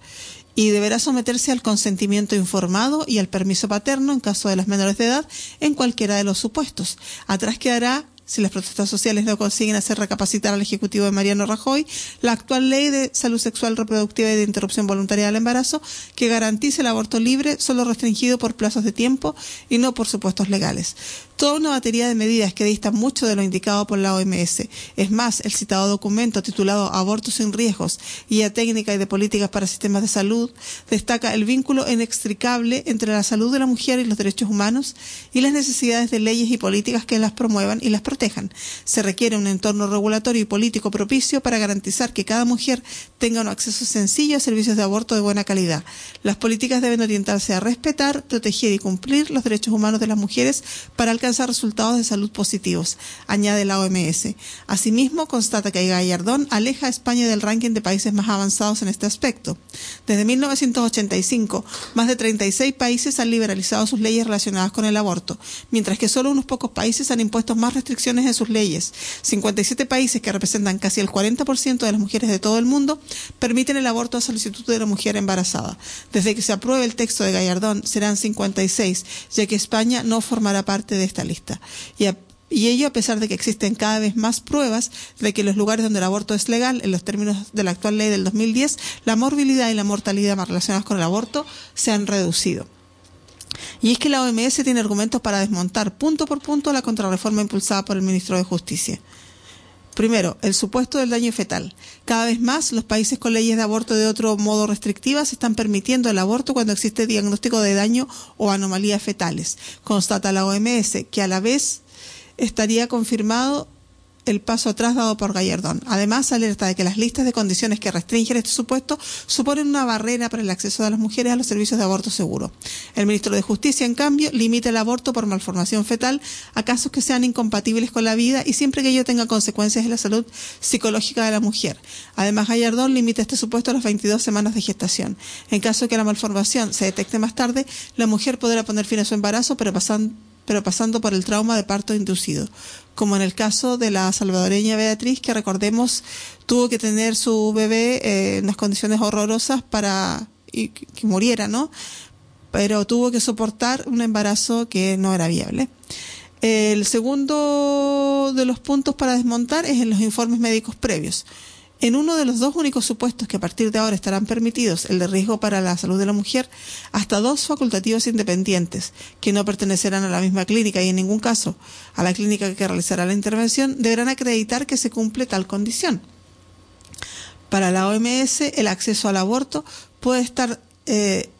y deberá someterse al consentimiento informado y al permiso paterno en caso de las menores de edad en cualquiera de los supuestos. Atrás quedará si las protestas sociales no consiguen hacer recapacitar al Ejecutivo de Mariano Rajoy la actual ley de salud sexual reproductiva y de interrupción voluntaria del embarazo que garantice el aborto libre solo restringido por plazos de tiempo y no por supuestos legales. Toda una batería de medidas que distan mucho de lo indicado por la OMS. Es más, el citado documento titulado Abortos sin riesgos, guía técnica y de políticas para sistemas de salud, destaca el vínculo inextricable entre la salud de la mujer y los derechos humanos y las necesidades de leyes y políticas que las promuevan y las protejan. Se requiere un entorno regulatorio y político propicio para garantizar que cada mujer tenga un acceso sencillo a servicios de aborto de buena calidad. Las políticas deben orientarse a respetar, proteger y cumplir los derechos humanos de las mujeres para alcanzar resultados de salud positivos, añade la OMS. Asimismo, constata que Gallardón aleja a España del ranking de países más avanzados en este aspecto. Desde 1985, más de 36 países han liberalizado sus leyes relacionadas con el aborto, mientras que solo unos pocos países han impuesto más restricciones en sus leyes. 57 países, que representan casi el 40% de las mujeres de todo el mundo, permiten el aborto a solicitud de la mujer embarazada. Desde que se apruebe el texto de Gallardón, serán 56, ya que España no formará parte de esta lista. Y, y ello a pesar de que existen cada vez más pruebas de que los lugares donde el aborto es legal, en los términos de la actual ley del 2010, la morbilidad y la mortalidad más relacionadas con el aborto se han reducido. Y es que la OMS tiene argumentos para desmontar punto por punto la contrarreforma impulsada por el ministro de Justicia. Primero, el supuesto del daño fetal. Cada vez más los países con leyes de aborto de otro modo restrictivas están permitiendo el aborto cuando existe diagnóstico de daño o anomalías fetales. Constata la OMS que a la vez estaría confirmado el paso atrás dado por Gallardón. Además, alerta de que las listas de condiciones que restringen este supuesto suponen una barrera para el acceso de las mujeres a los servicios de aborto seguro. El ministro de Justicia, en cambio, limita el aborto por malformación fetal a casos que sean incompatibles con la vida y siempre que ello tenga consecuencias en la salud psicológica de la mujer. Además, Gallardón limita este supuesto a las 22 semanas de gestación. En caso de que la malformación se detecte más tarde, la mujer podrá poner fin a su embarazo, pero pasando pero pasando por el trauma de parto inducido, como en el caso de la salvadoreña Beatriz, que recordemos tuvo que tener su bebé eh, en unas condiciones horrorosas para y, que muriera, ¿no? Pero tuvo que soportar un embarazo que no era viable. El segundo de los puntos para desmontar es en los informes médicos previos. En uno de los dos únicos supuestos que a partir de ahora estarán permitidos, el de riesgo para la salud de la mujer, hasta dos facultativos independientes, que no pertenecerán a la misma clínica y en ningún caso a la clínica que realizará la intervención, deberán acreditar que se cumple tal condición. Para la OMS, el acceso al aborto puede estar eh,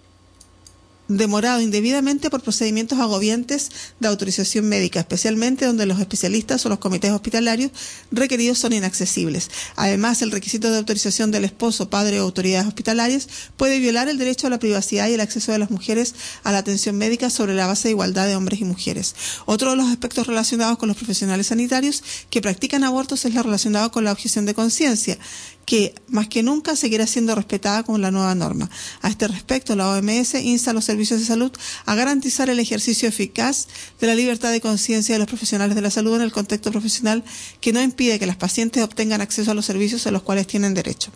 demorado indebidamente por procedimientos agobiantes de autorización médica, especialmente donde los especialistas o los comités hospitalarios requeridos son inaccesibles. Además, el requisito de autorización del esposo, padre o autoridades hospitalarias puede violar el derecho a la privacidad y el acceso de las mujeres a la atención médica sobre la base de igualdad de hombres y mujeres. Otro de los aspectos relacionados con los profesionales sanitarios que practican abortos es la relacionado con la objeción de conciencia, que más que nunca seguirá siendo respetada con la nueva norma. A este respecto, la OMS insta a los servicios de salud a garantizar el ejercicio eficaz de la libertad de conciencia de los profesionales de la salud en el contexto profesional que no impide que las pacientes obtengan acceso a los servicios a los cuales tienen derecho.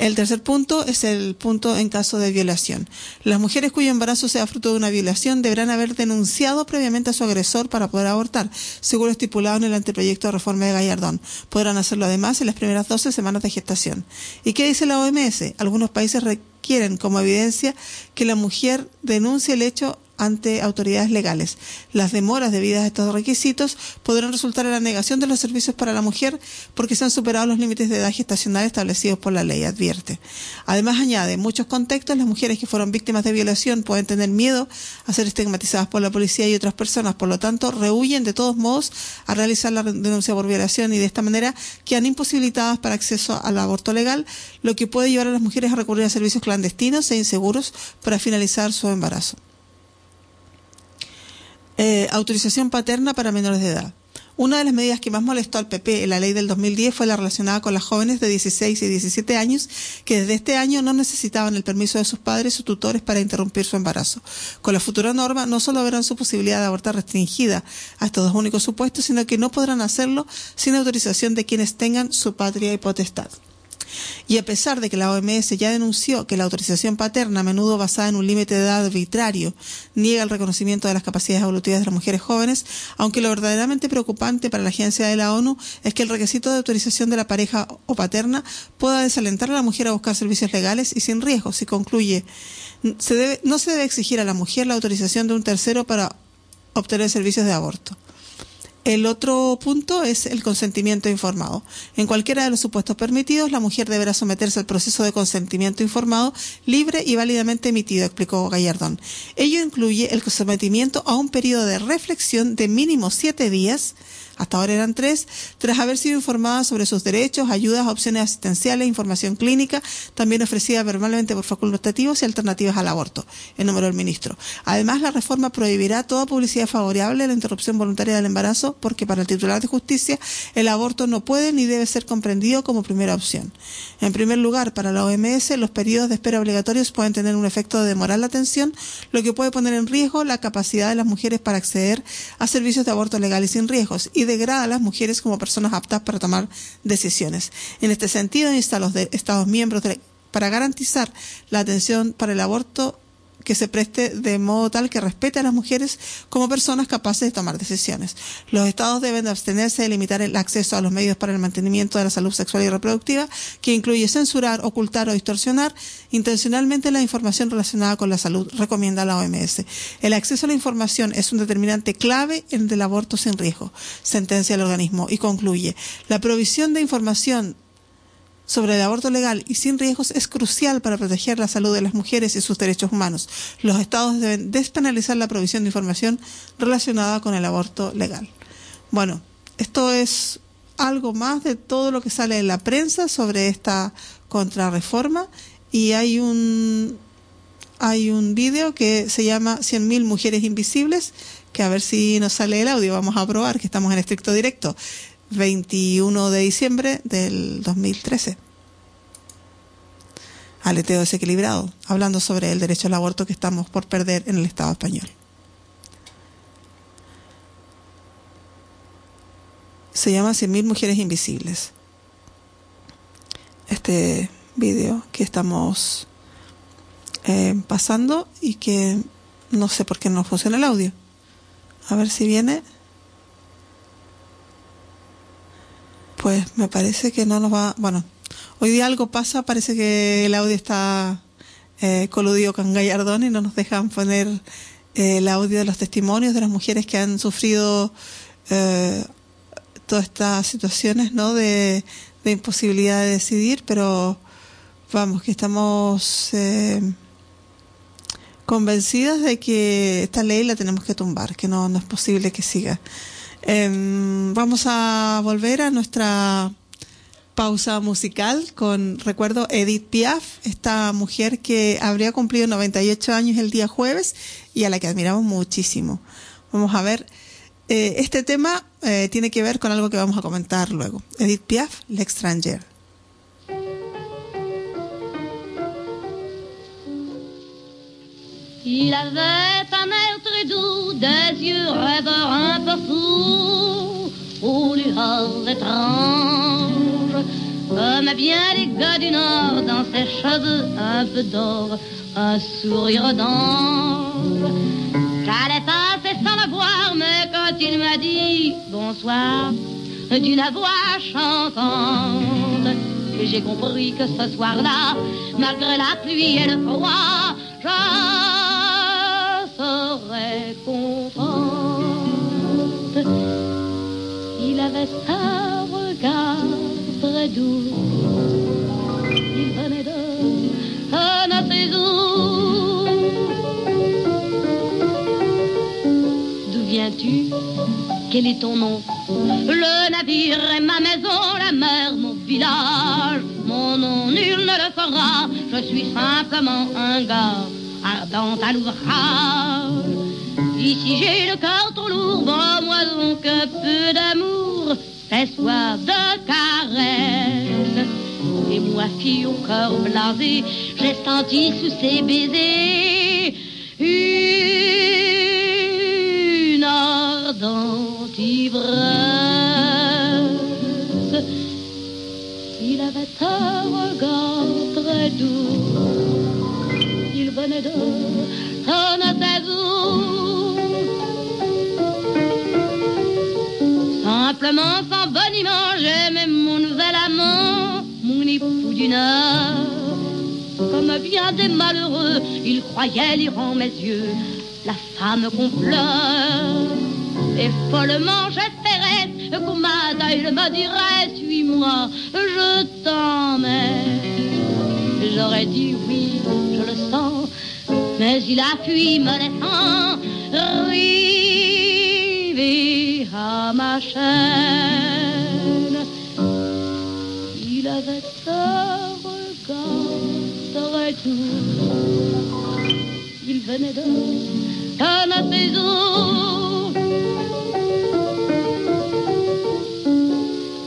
El tercer punto es el punto en caso de violación. Las mujeres cuyo embarazo sea fruto de una violación deberán haber denunciado previamente a su agresor para poder abortar, según estipulado en el anteproyecto de reforma de Gallardón. Podrán hacerlo además en las primeras 12 semanas de gestación. ¿Y qué dice la OMS? Algunos países requieren como evidencia que la mujer denuncie el hecho ante autoridades legales. Las demoras debidas a estos requisitos podrán resultar en la negación de los servicios para la mujer porque se han superado los límites de edad gestacional establecidos por la ley, advierte. Además, añade, en muchos contextos las mujeres que fueron víctimas de violación pueden tener miedo a ser estigmatizadas por la policía y otras personas, por lo tanto, rehuyen de todos modos a realizar la denuncia por violación y de esta manera quedan imposibilitadas para acceso al aborto legal, lo que puede llevar a las mujeres a recurrir a servicios clandestinos e inseguros para finalizar su embarazo. Eh, autorización paterna para menores de edad. Una de las medidas que más molestó al PP en la ley del 2010 fue la relacionada con las jóvenes de 16 y 17 años que desde este año no necesitaban el permiso de sus padres o tutores para interrumpir su embarazo. Con la futura norma no solo verán su posibilidad de abortar restringida a estos dos únicos supuestos, sino que no podrán hacerlo sin autorización de quienes tengan su patria y potestad. Y a pesar de que la OMS ya denunció que la autorización paterna, a menudo basada en un límite de edad arbitrario, niega el reconocimiento de las capacidades evolutivas de las mujeres jóvenes, aunque lo verdaderamente preocupante para la agencia de la ONU es que el requisito de autorización de la pareja o paterna pueda desalentar a la mujer a buscar servicios legales y sin riesgos, y concluye, se debe, no se debe exigir a la mujer la autorización de un tercero para obtener servicios de aborto. El otro punto es el consentimiento informado. En cualquiera de los supuestos permitidos, la mujer deberá someterse al proceso de consentimiento informado libre y válidamente emitido, explicó Gallardón. Ello incluye el sometimiento a un periodo de reflexión de mínimo siete días hasta ahora eran tres, tras haber sido informada sobre sus derechos, ayudas, opciones asistenciales, información clínica, también ofrecida verbalmente por facultativos y alternativas al aborto, el número del ministro. Además, la reforma prohibirá toda publicidad favorable a la interrupción voluntaria del embarazo, porque para el titular de justicia, el aborto no puede ni debe ser comprendido como primera opción. En primer lugar, para la OMS, los periodos de espera obligatorios pueden tener un efecto de demorar la atención, lo que puede poner en riesgo la capacidad de las mujeres para acceder a servicios de aborto legal y sin riesgos, degrada a las mujeres como personas aptas para tomar decisiones. En este sentido, insta a los Estados miembros para garantizar la atención para el aborto que se preste de modo tal que respete a las mujeres como personas capaces de tomar decisiones. Los estados deben de abstenerse de limitar el acceso a los medios para el mantenimiento de la salud sexual y reproductiva, que incluye censurar, ocultar o distorsionar intencionalmente la información relacionada con la salud, recomienda la OMS. El acceso a la información es un determinante clave en el aborto sin riesgo, sentencia el organismo, y concluye, la provisión de información sobre el aborto legal y sin riesgos es crucial para proteger la salud de las mujeres y sus derechos humanos. Los estados deben despenalizar la provisión de información relacionada con el aborto legal. Bueno, esto es algo más de todo lo que sale en la prensa sobre esta contrarreforma y hay un hay un vídeo que se llama 100.000 mujeres invisibles, que a ver si nos sale el audio, vamos a probar que estamos en estricto directo. 21 de diciembre del 2013. Aleteo desequilibrado, hablando sobre el derecho al aborto que estamos por perder en el Estado español. Se llama 100.000 mujeres invisibles. Este vídeo que estamos eh, pasando y que no sé por qué no funciona el audio. A ver si viene. Pues me parece que no nos va. Bueno, hoy día algo pasa, parece que el audio está eh, coludido con Gallardón y no nos dejan poner eh, el audio de los testimonios de las mujeres que han sufrido eh, todas estas situaciones ¿no? de, de, imposibilidad de decidir, pero vamos, que estamos eh, convencidas de que esta ley la tenemos que tumbar, que no, no es posible que siga. Eh, vamos a volver a nuestra pausa musical con, recuerdo, Edith Piaf, esta mujer que habría cumplido 98 años el día jueves y a la que admiramos muchísimo. Vamos a ver, eh, este tema eh, tiene que ver con algo que vamos a comentar luego. Edith Piaf, L'Étranger. Il avait un air très doux, des yeux rêveurs un peu fous, aux lueurs étranges, comme bien les gars du Nord, dans ses cheveux un peu d'or, un sourire d'ange. J'allais passer sans le voir, mais quand il m'a dit bonsoir, d'une voix chantante, j'ai compris que ce soir-là, malgré la pluie et le froid, je Il avait un regard très doux. Il venait de trésor. D'où viens-tu? Quel est ton nom? Le navire est ma maison, la mer mon village. Mon nom nul ne le fera. Je suis simplement un gars ardent à l'ouvrage. Ici j'ai le cœur trop lourd, vends-moi donc un peu d'amour, fais soif de caresses. Et moi, fille au cœur blasé, j'ai senti sous ses baisers une ardente ivresse. Il avait ce regard très doux. Ne sais où. Simplement, sans boniment, j'aimais mon nouvel amant, mon époux du Nord. Comme bien des malheureux, il croyait lire en mes yeux la femme qu'on pleure. Et follement j'espérais qu'au matin il me dirait Suis-moi, je t'emmène. J'aurais dit oui, je le sens, mais il a fui me laissant rivé à ma chaîne. Il avait un regard très doux. Il venait de ses eaux.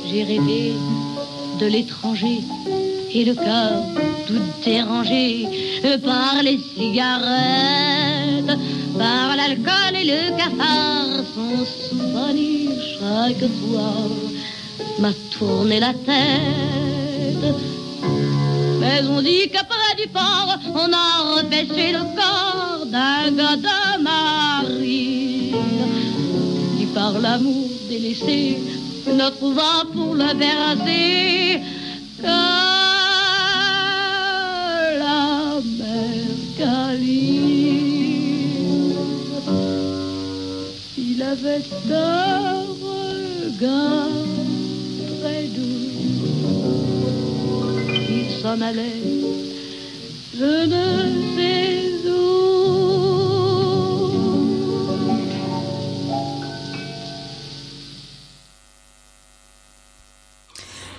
J'ai rêvé de l'étranger et le cœur tout dérangé par les cigarettes, par l'alcool et le cafard. Son souvenir chaque soir m'a tourné la tête. Mais on dit qu'après du port, on a repêché le corps d'un gars de marine qui par l'amour délaissé ne trouva pour le bercer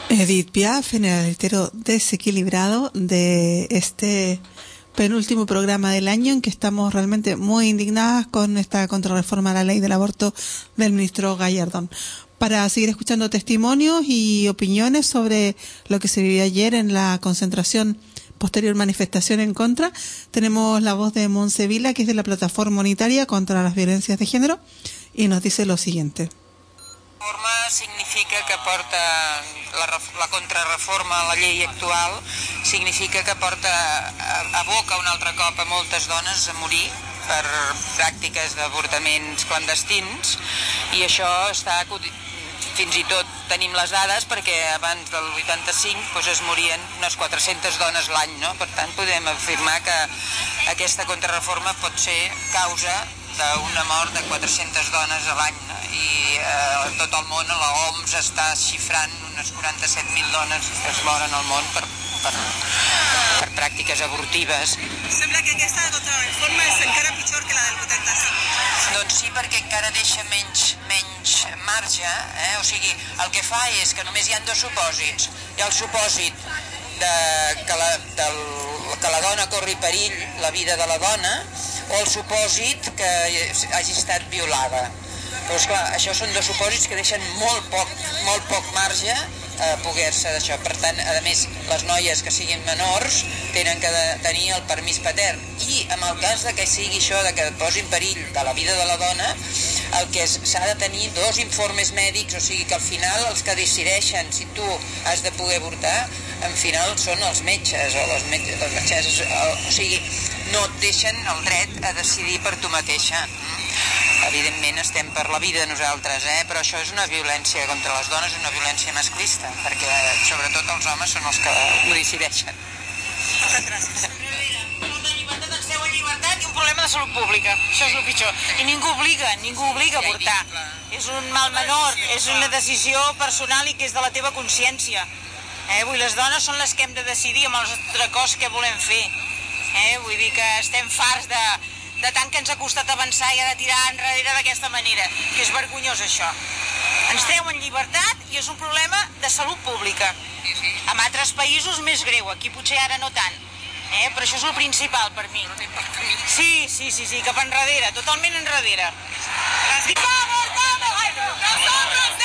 Edith Piaf en el aletero desequilibrado de este penúltimo programa del año en que estamos realmente muy indignadas con esta contrarreforma a la ley del aborto del ministro Gallardón. Para seguir escuchando testimonios y opiniones sobre lo que se vivió ayer en la concentración posterior manifestación en contra, tenemos la voz de Monsevila, que es de la plataforma unitaria contra las violencias de género, y nos dice lo siguiente. reforma significa que porta la, la contrarreforma a la llei actual significa que porta a, aboca un altre cop a moltes dones a morir per pràctiques d'avortaments clandestins i això està fins i tot tenim les dades perquè abans del 85 doncs es morien unes 400 dones l'any, no? Per tant, podem afirmar que aquesta contrarreforma pot ser causa d'una mort de 400 dones a l'any no? i eh, tot el món l'OMS està xifrant unes 47.000 dones que es moren al món per, per, per pràctiques abortives. Sembla que aquesta contrarreforma és encara pitjor que la del 85. Doncs sí, perquè encara deixa menys, menys marge, eh? o sigui, el que fa és que només hi ha dos supòsits. Hi ha el supòsit de, que, la, del, que la dona corri perill, la vida de la dona, o el supòsit que hagi estat violada. Però esclar, això són dos supòsits que deixen molt poc, molt poc marge a poder-se d'això. Per tant, a més, les noies que siguin menors tenen que de, tenir el permís patern. I en el cas de que sigui això, de que posi en perill de la vida de la dona, el que s'ha de tenir dos informes mèdics, o sigui que al final els que decideixen si tu has de poder avortar, en final són els metges o les, metges, les metgesses, o, o sigui, no et deixen el dret a decidir per tu mateixa. Evidentment estem per la vida nosaltres, eh? però això és una violència contra les dones, una violència masclista, perquè sobretot els homes són els que ho decideixen. Moltes gràcies. Llibertat, i un problema de salut pública. Això és el pitjor. I ningú obliga, ningú obliga a avortar. És un mal menor, és una decisió personal i que és de la teva consciència. Eh? Vull, les dones són les que hem de decidir amb el nostre cos què volem fer. Eh? Vull dir que estem farts de, de tant que ens ha costat avançar i ha de tirar enrere d'aquesta manera, que és vergonyós això. Ens treu en llibertat i és un problema de salut pública. En altres països més greu, aquí potser ara no tant. Eh? Però això és el principal per mi. Sí, sí, sí, sí, cap enrere, totalment enrere. ¡Vamos, vamos! ¡Nosotros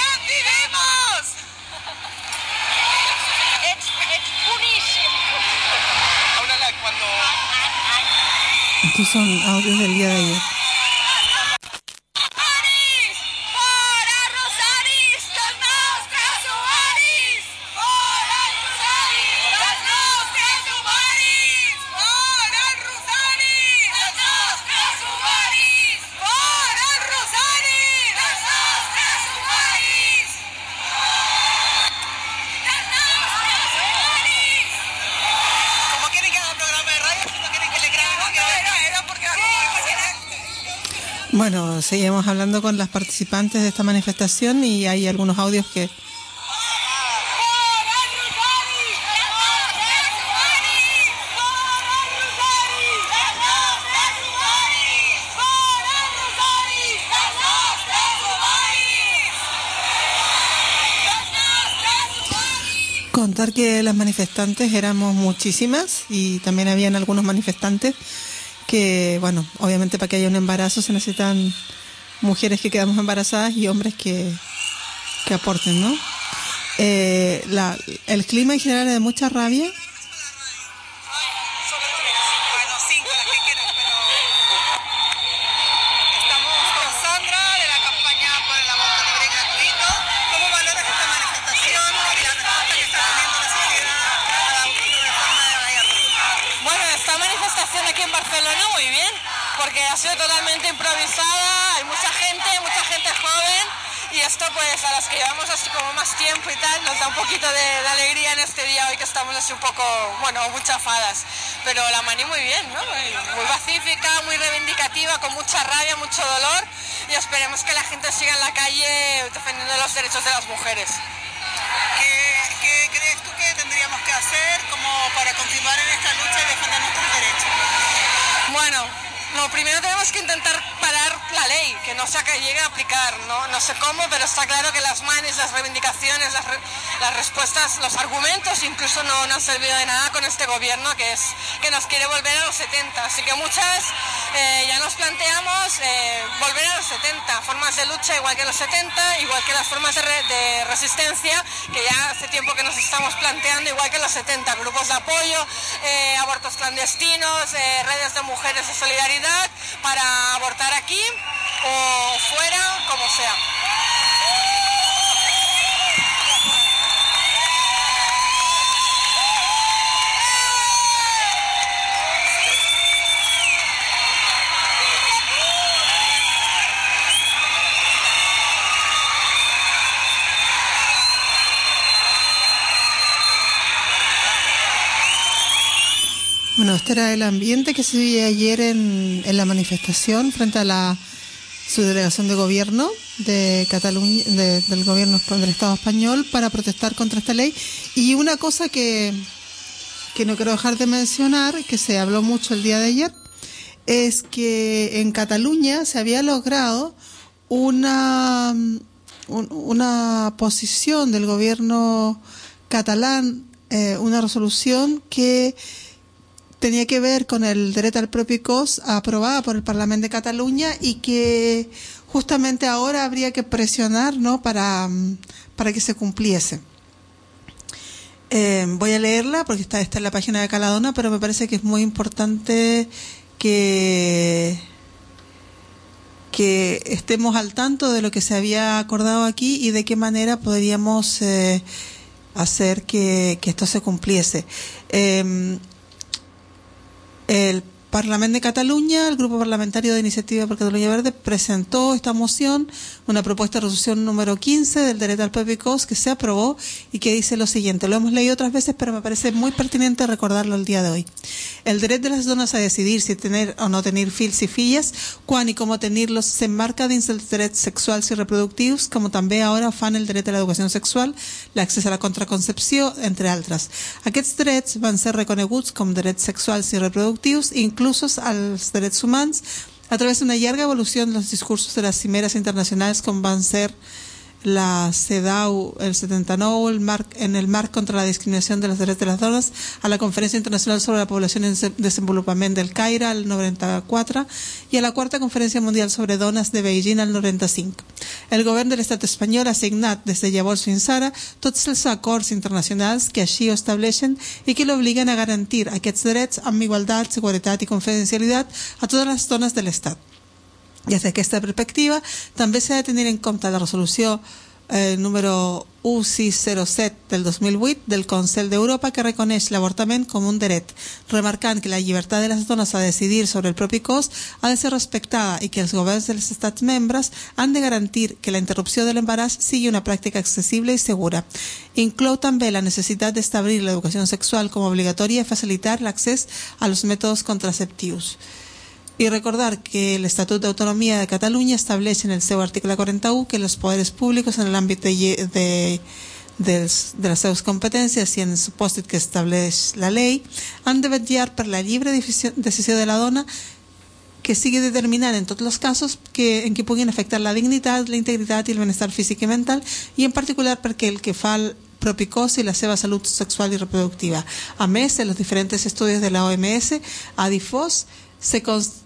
Estos son audios del día de ayer. Seguimos hablando con las participantes de esta manifestación y hay algunos audios que contar que las manifestantes éramos muchísimas y también habían algunos manifestantes que, bueno, obviamente para que haya un embarazo se necesitan mujeres que quedamos embarazadas y hombres que, que aporten, ¿no? Eh, la, el clima en general es de mucha rabia. Sido totalmente improvisada, hay mucha gente, mucha gente joven y esto pues a las que llevamos así como más tiempo y tal nos da un poquito de, de alegría en este día hoy que estamos así un poco, bueno, muy chafadas, pero la mani muy bien, ¿no? Muy, muy pacífica, muy reivindicativa, con mucha rabia, mucho dolor y esperemos que la gente siga en la calle defendiendo los derechos de las mujeres. ¿Qué, qué crees tú que tendríamos que hacer como para continuar en esta lucha y defender nuestros derechos? Bueno, lo primero tenemos que intentar parar la ley, que no se llegue a aplicar. ¿no? no sé cómo, pero está claro que las manes, las reivindicaciones, las, las respuestas, los argumentos incluso no, no han servido de nada con este gobierno que, es, que nos quiere volver a los 70. Así que muchas eh, ya nos planteamos eh, volver a los 70, formas de lucha igual que los 70, igual que las formas de, re- de resistencia que ya hace tiempo que nos estamos planteando, igual que los 70, grupos de apoyo, eh, abortos clandestinos, redes de mujeres de solidaridad para abortar aquí o fuera, como sea. Bueno, este era el ambiente que se vivía ayer en, en la manifestación frente a la subdelegación de gobierno de Cataluña, de- del gobierno del Estado español para protestar contra esta ley. Y una cosa que, que no quiero dejar de mencionar, que se habló mucho el día de ayer, es que en Cataluña se había logrado una, un- una posición del gobierno catalán, eh, una resolución que tenía que ver con el derecho al propio cos aprobada por el Parlamento de Cataluña y que justamente ahora habría que presionar ¿no? para, mm, para que se cumpliese. Eh, voy a leerla porque está, está en la página de Caladona, pero me parece que es muy importante que, que estemos al tanto de lo que se había acordado aquí y de qué manera podríamos eh, hacer que, que esto se cumpliese. Eh, el Parlamento de Cataluña, el Grupo Parlamentario de Iniciativa por Cataluña Verde, presentó esta moción, una propuesta de resolución número 15 del derecho al propio cos que se aprobó y que dice lo siguiente. Lo hemos leído otras veces, pero me parece muy pertinente recordarlo el día de hoy. El derecho de las donas a decidir si tener o no tener fills y filles, quan i com tenir-los s'emmarca dins dels drets sexuals i reproductius, com també ara fan el dret a l'educació sexual, l'accés a la contraconcepció, entre altres. Aquests drets van ser reconeguts com drets sexuals i reproductius, inclusos als drets humans, a través d'una llarga evolució en els discursos de les cimeres internacionals com van ser la CEDAW el 79, el marc, en el marc contra la discriminació de les drets de les dones, a la Conferència Internacional sobre la Població en Des- Desenvolupament del Caire, el 94, i a la Quarta Conferència Mundial sobre Dones de Beijing, el 95. El govern de l'estat espanyol ha signat des de llavors fins ara tots els acords internacionals que així ho estableixen i que l'obliguen a garantir aquests drets amb igualtat, seguretat i confidencialitat a totes les dones de l'estat. Des d'aquesta perspectiva, també s'ha de tenir en compte la resolució eh, número 1607 del 2008 del Consell d'Europa que reconeix l'avortament com un dret, remarcant que la llibertat de les dones a decidir sobre el propi cos ha de ser respectada i que els governs dels estats membres han de garantir que la interrupció de l'embaràs sigui una pràctica accessible i segura. Inclou també la necessitat d'establir l'educació sexual com obligatòria i facilitar l'accés a los mètodes contraceptius. I recordar que l'Estatut d'Autonomia de Catalunya estableix en el seu article 41 que els poders públics en l'àmbit de, lle- de, dels, de les seves en el supòsit que estableix la llei han de vetllar per la lliure decisió- de la dona que sigui determinant en tots els casos que, en què puguin afectar la dignitat, la integritat i el benestar físic i mental i en particular perquè el que fa el propi la seva salut sexual i reproductiva. A més, en els diferents estudis de la OMS ha difós se cons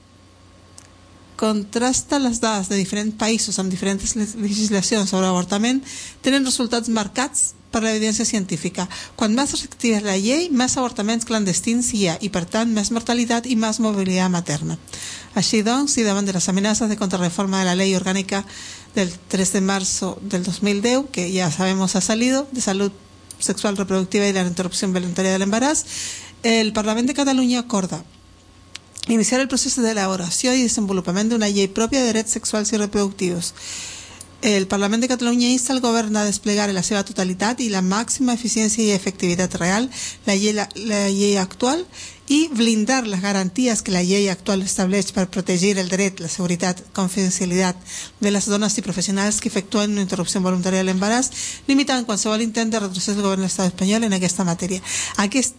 contrasta les dades de diferents països amb diferents le- legislacions sobre avortament tenen resultats marcats per l'evidència científica. Quan més restrictiva és la llei, més avortaments clandestins hi ha i, per tant, més mortalitat i més mobilitat materna. Així doncs, i davant de les amenaces de contrarreforma de la ley orgánica del 3 de marzo del 2010, que ya sabemos ha salido, de salud sexual reproductiva y la interrupción voluntaria del embarazo, el Parlament de Catalunya acorda iniciar el procés d'elaboració i desenvolupament d'una llei pròpia de drets sexuals i reproductius. El Parlament de Catalunya insta el govern a desplegar en la seva totalitat i la màxima eficiència i efectivitat real la llei, actual i blindar les garanties que la llei actual estableix per protegir el dret, la seguretat, confidencialitat de les dones i professionals que efectuen una interrupció voluntària de l'embaràs, limitant qualsevol intent de retrocés del govern de l'estat espanyol en aquesta matèria. Aquest,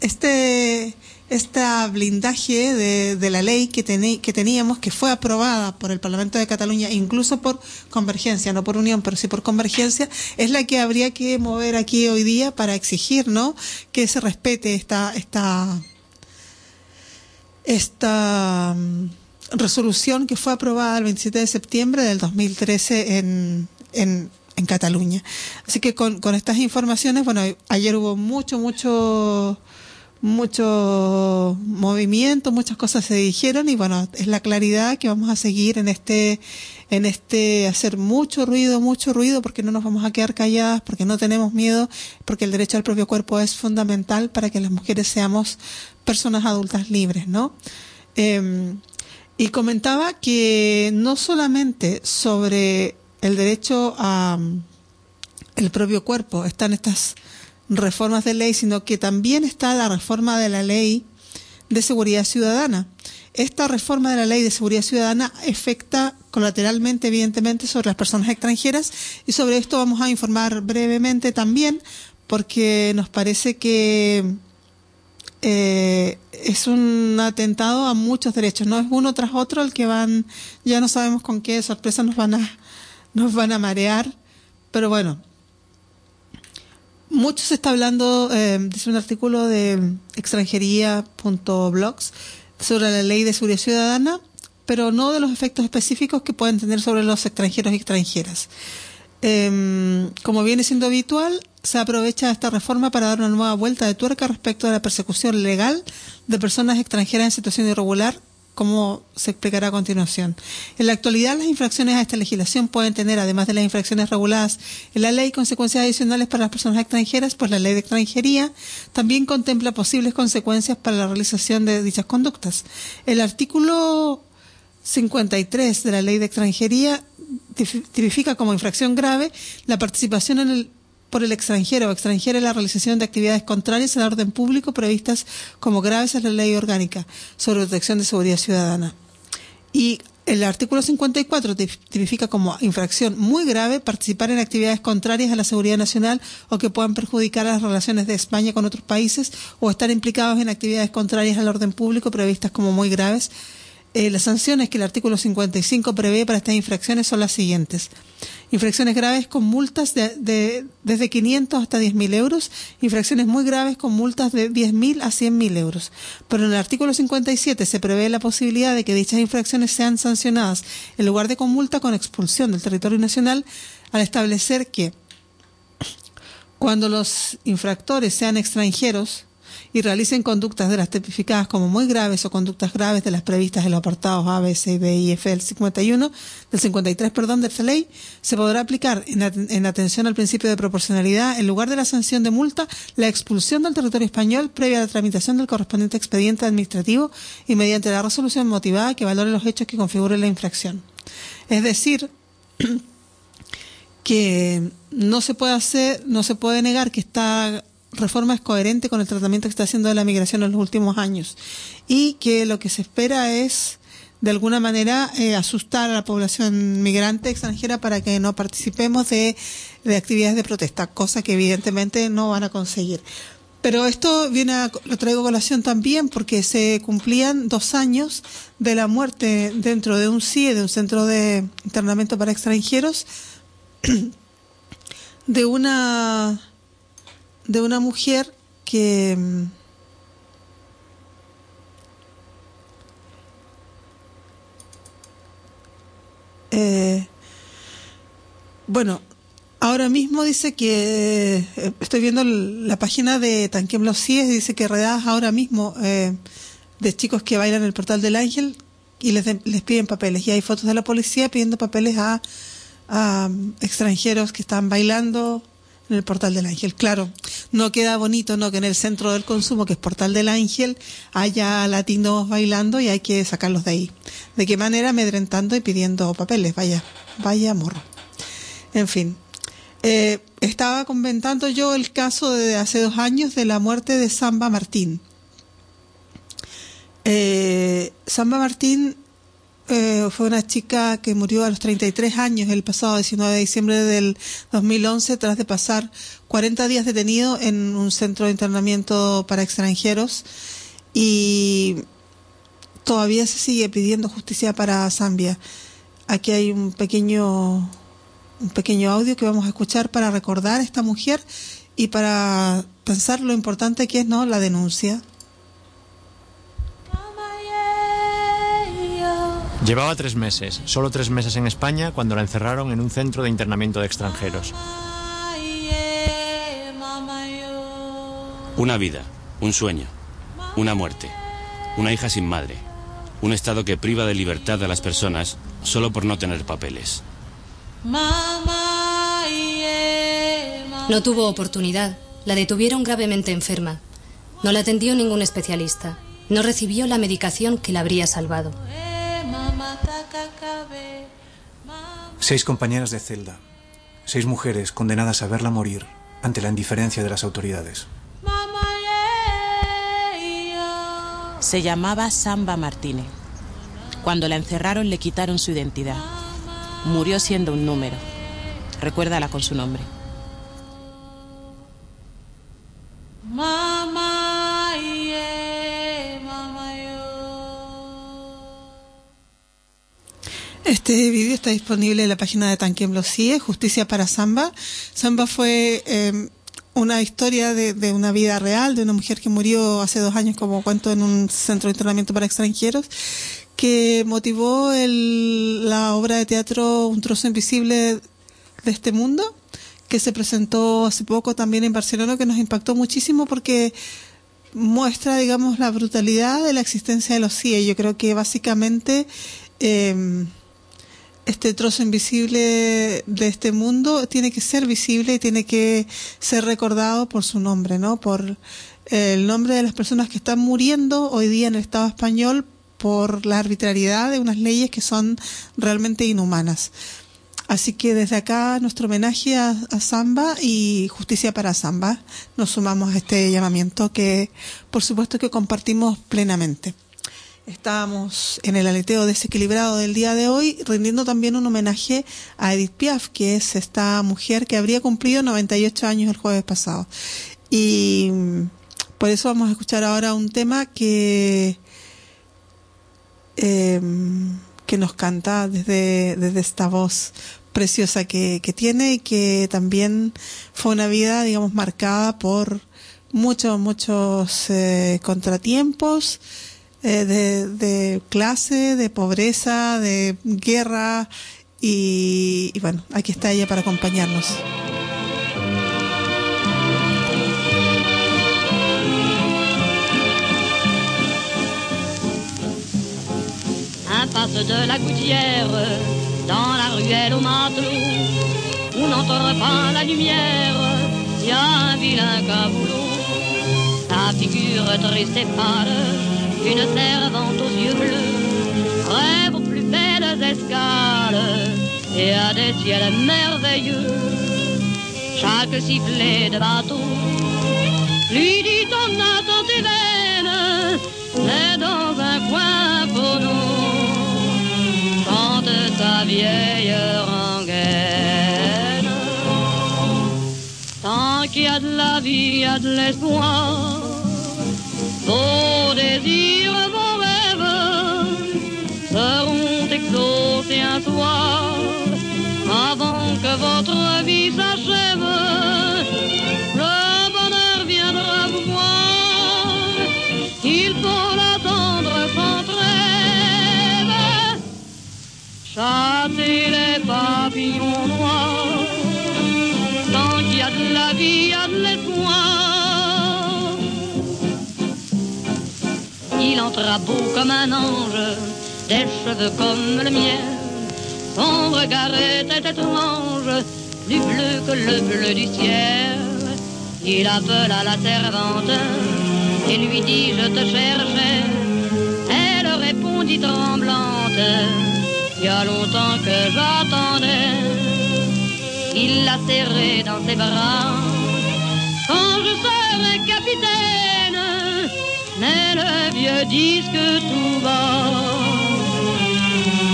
este, este blindaje de, de la ley que, teni- que teníamos, que fue aprobada por el Parlamento de Cataluña, incluso por convergencia, no por unión, pero sí por convergencia, es la que habría que mover aquí hoy día para exigir ¿no? que se respete esta, esta, esta mm, resolución que fue aprobada el 27 de septiembre del 2013 en, en, en Cataluña. Así que con, con estas informaciones, bueno, ayer hubo mucho, mucho mucho movimiento, muchas cosas se dijeron y bueno, es la claridad que vamos a seguir en este en este hacer mucho ruido, mucho ruido porque no nos vamos a quedar calladas, porque no tenemos miedo, porque el derecho al propio cuerpo es fundamental para que las mujeres seamos personas adultas libres, ¿no? Eh, y comentaba que no solamente sobre el derecho a mm, el propio cuerpo están estas reformas de ley, sino que también está la reforma de la ley de seguridad ciudadana. Esta reforma de la ley de seguridad ciudadana afecta colateralmente, evidentemente, sobre las personas extranjeras. Y sobre esto vamos a informar brevemente también, porque nos parece que eh, es un atentado a muchos derechos, no es uno tras otro el que van, ya no sabemos con qué sorpresa nos van a, nos van a marear, pero bueno, mucho se está hablando, eh, dice un artículo de extranjería.blogs sobre la ley de seguridad ciudadana, pero no de los efectos específicos que pueden tener sobre los extranjeros y extranjeras. Eh, como viene siendo habitual, se aprovecha esta reforma para dar una nueva vuelta de tuerca respecto a la persecución legal de personas extranjeras en situación irregular como se explicará a continuación. En la actualidad, las infracciones a esta legislación pueden tener, además de las infracciones reguladas en la ley, consecuencias adicionales para las personas extranjeras, pues la ley de extranjería también contempla posibles consecuencias para la realización de dichas conductas. El artículo 53 de la ley de extranjería tipi- tipifica como infracción grave la participación en el por el extranjero o extranjera en la realización de actividades contrarias al orden público previstas como graves en la ley orgánica sobre protección de seguridad ciudadana. Y el artículo 54 tip- tipifica como infracción muy grave participar en actividades contrarias a la seguridad nacional o que puedan perjudicar las relaciones de España con otros países o estar implicados en actividades contrarias al orden público previstas como muy graves. Eh, las sanciones que el artículo 55 prevé para estas infracciones son las siguientes. Infracciones graves con multas de, de- desde 500 hasta 10.000 euros, infracciones muy graves con multas de 10.000 a 100.000 euros. Pero en el artículo 57 se prevé la posibilidad de que dichas infracciones sean sancionadas en lugar de con multa con expulsión del territorio nacional al establecer que cuando los infractores sean extranjeros y realicen conductas de las tipificadas como muy graves o conductas graves de las previstas en los apartados A, B, C, D y F del 51, del 53, perdón, de esta ley, se podrá aplicar en, at- en atención al principio de proporcionalidad, en lugar de la sanción de multa, la expulsión del territorio español previa a la tramitación del correspondiente expediente administrativo y mediante la resolución motivada que valore los hechos que configuren la infracción. Es decir, *clears throat* que no se puede hacer, no se puede negar que esta reforma es coherente con el tratamiento que está haciendo de la migración en los últimos años y que lo que se espera es de alguna manera eh, asustar a la población migrante extranjera para que no participemos de, de actividades de protesta, cosa que evidentemente no van a conseguir. Pero esto viene a, lo traigo a colación también porque se cumplían dos años de la muerte dentro de un CIE, de un centro de internamiento para extranjeros, *clears throat* de una de una mujer que mm, eh, bueno ahora mismo dice que eh, estoy viendo la página de Tanquem Los CIES dice que redadas ahora mismo eh, de chicos que bailan el portal del ángel y les, de- les piden papeles. Y hay fotos de la policía pidiendo papeles a, a extranjeros que están bailando en el Portal del Ángel. Claro, no queda bonito no que en el centro del consumo, que es Portal del Ángel, haya latinos bailando y hay que sacarlos de ahí. ¿De qué manera? Amedrentando y pidiendo papeles. Vaya, vaya morro. En fin. Eh, estaba comentando yo el caso de hace dos años de la muerte de Samba Martín. Eh, Samba Martín eh, fue una chica que murió a los 33 años el pasado 19 de diciembre del 2011 tras de pasar 40 días detenido en un centro de internamiento para extranjeros y todavía se sigue pidiendo justicia para Zambia. Aquí hay un pequeño un pequeño audio que vamos a escuchar para recordar a esta mujer y para pensar lo importante que es no la denuncia. Llevaba tres meses, solo tres meses en España, cuando la encerraron en un centro de internamiento de extranjeros. Una vida, un sueño, una muerte, una hija sin madre, un estado que priva de libertad a las personas solo por no tener papeles. No tuvo oportunidad. La detuvieron gravemente enferma. No la atendió ningún especialista. No recibió la medicación que la habría salvado. Seis compañeras de celda. Seis mujeres condenadas a verla morir ante la indiferencia de las autoridades. Se llamaba Samba Martínez. Cuando la encerraron le quitaron su identidad. Murió siendo un número. Recuérdala con su nombre. Mama, Este vídeo está disponible en la página de Tanquem Los CIE, Justicia para Samba. Samba fue eh, una historia de, una vida real, de una mujer que murió hace dos años, como cuento, en un centro de internamiento para extranjeros, que motivó el- la obra de teatro Un trozo invisible de este mundo, que se presentó hace poco también en Barcelona, que nos impactó muchísimo porque muestra, digamos, la brutalidad de la existencia de los CIE. Yo creo que básicamente eh, este trozo invisible de este mundo tiene que ser visible y tiene que ser recordado por su nombre, ¿no? Por el nombre de las personas que están muriendo hoy día en el Estado español por la arbitrariedad de unas leyes que son realmente inhumanas. Así que desde acá nuestro homenaje a, a y justicia para Samba. Nos sumamos a este llamamiento que por supuesto que compartimos plenamente. Estábamos en el aleteo desequilibrado del día de hoy, rindiendo también un homenaje a Edith Piaf, que es esta mujer que habría cumplido 98 años el jueves pasado. Y mm, por eso vamos a escuchar ahora un tema que, eh, que nos canta desde, desde esta voz preciosa que, que tiene y que también fue una vida, digamos, marcada por muchos, muchos eh, contratiempos eh, de, de clase, de pobreza, de guerra y, y bueno, aquí está ella para acompañarnos. impasse de la gouttière, dans la ruelle au matelot, où n'entend pas la lumière, y a un vilain caboulot. Sa figure triste et pâle, une servante aux yeux bleus, rêve aux plus belles escales, et à des ciels merveilleux. Chaque sifflet de bateau lui dit on attend tes veines, c'est dans un coin pour nous. vieille rengaine. Tant qu'il y a de la vie, il y a de l'espoir. Vos désirs, vos rêves seront exaucés un soir avant que votre vie s'achève. Le bonheur viendra vous voir. Il faut l'attendre sans trêve. Chasser les papillons noirs. Tant qu'il y a de la vie, il Entra beau comme un ange, des cheveux comme le miel. Son regard était étrange, plus bleu que le bleu du ciel. Il appela la servante et lui dit Je te cherchais. Elle répondit tremblante Il y a longtemps que j'attendais. Il l'a serré dans ses bras. Quand je serai capitaine, mais le vieux disque tout bas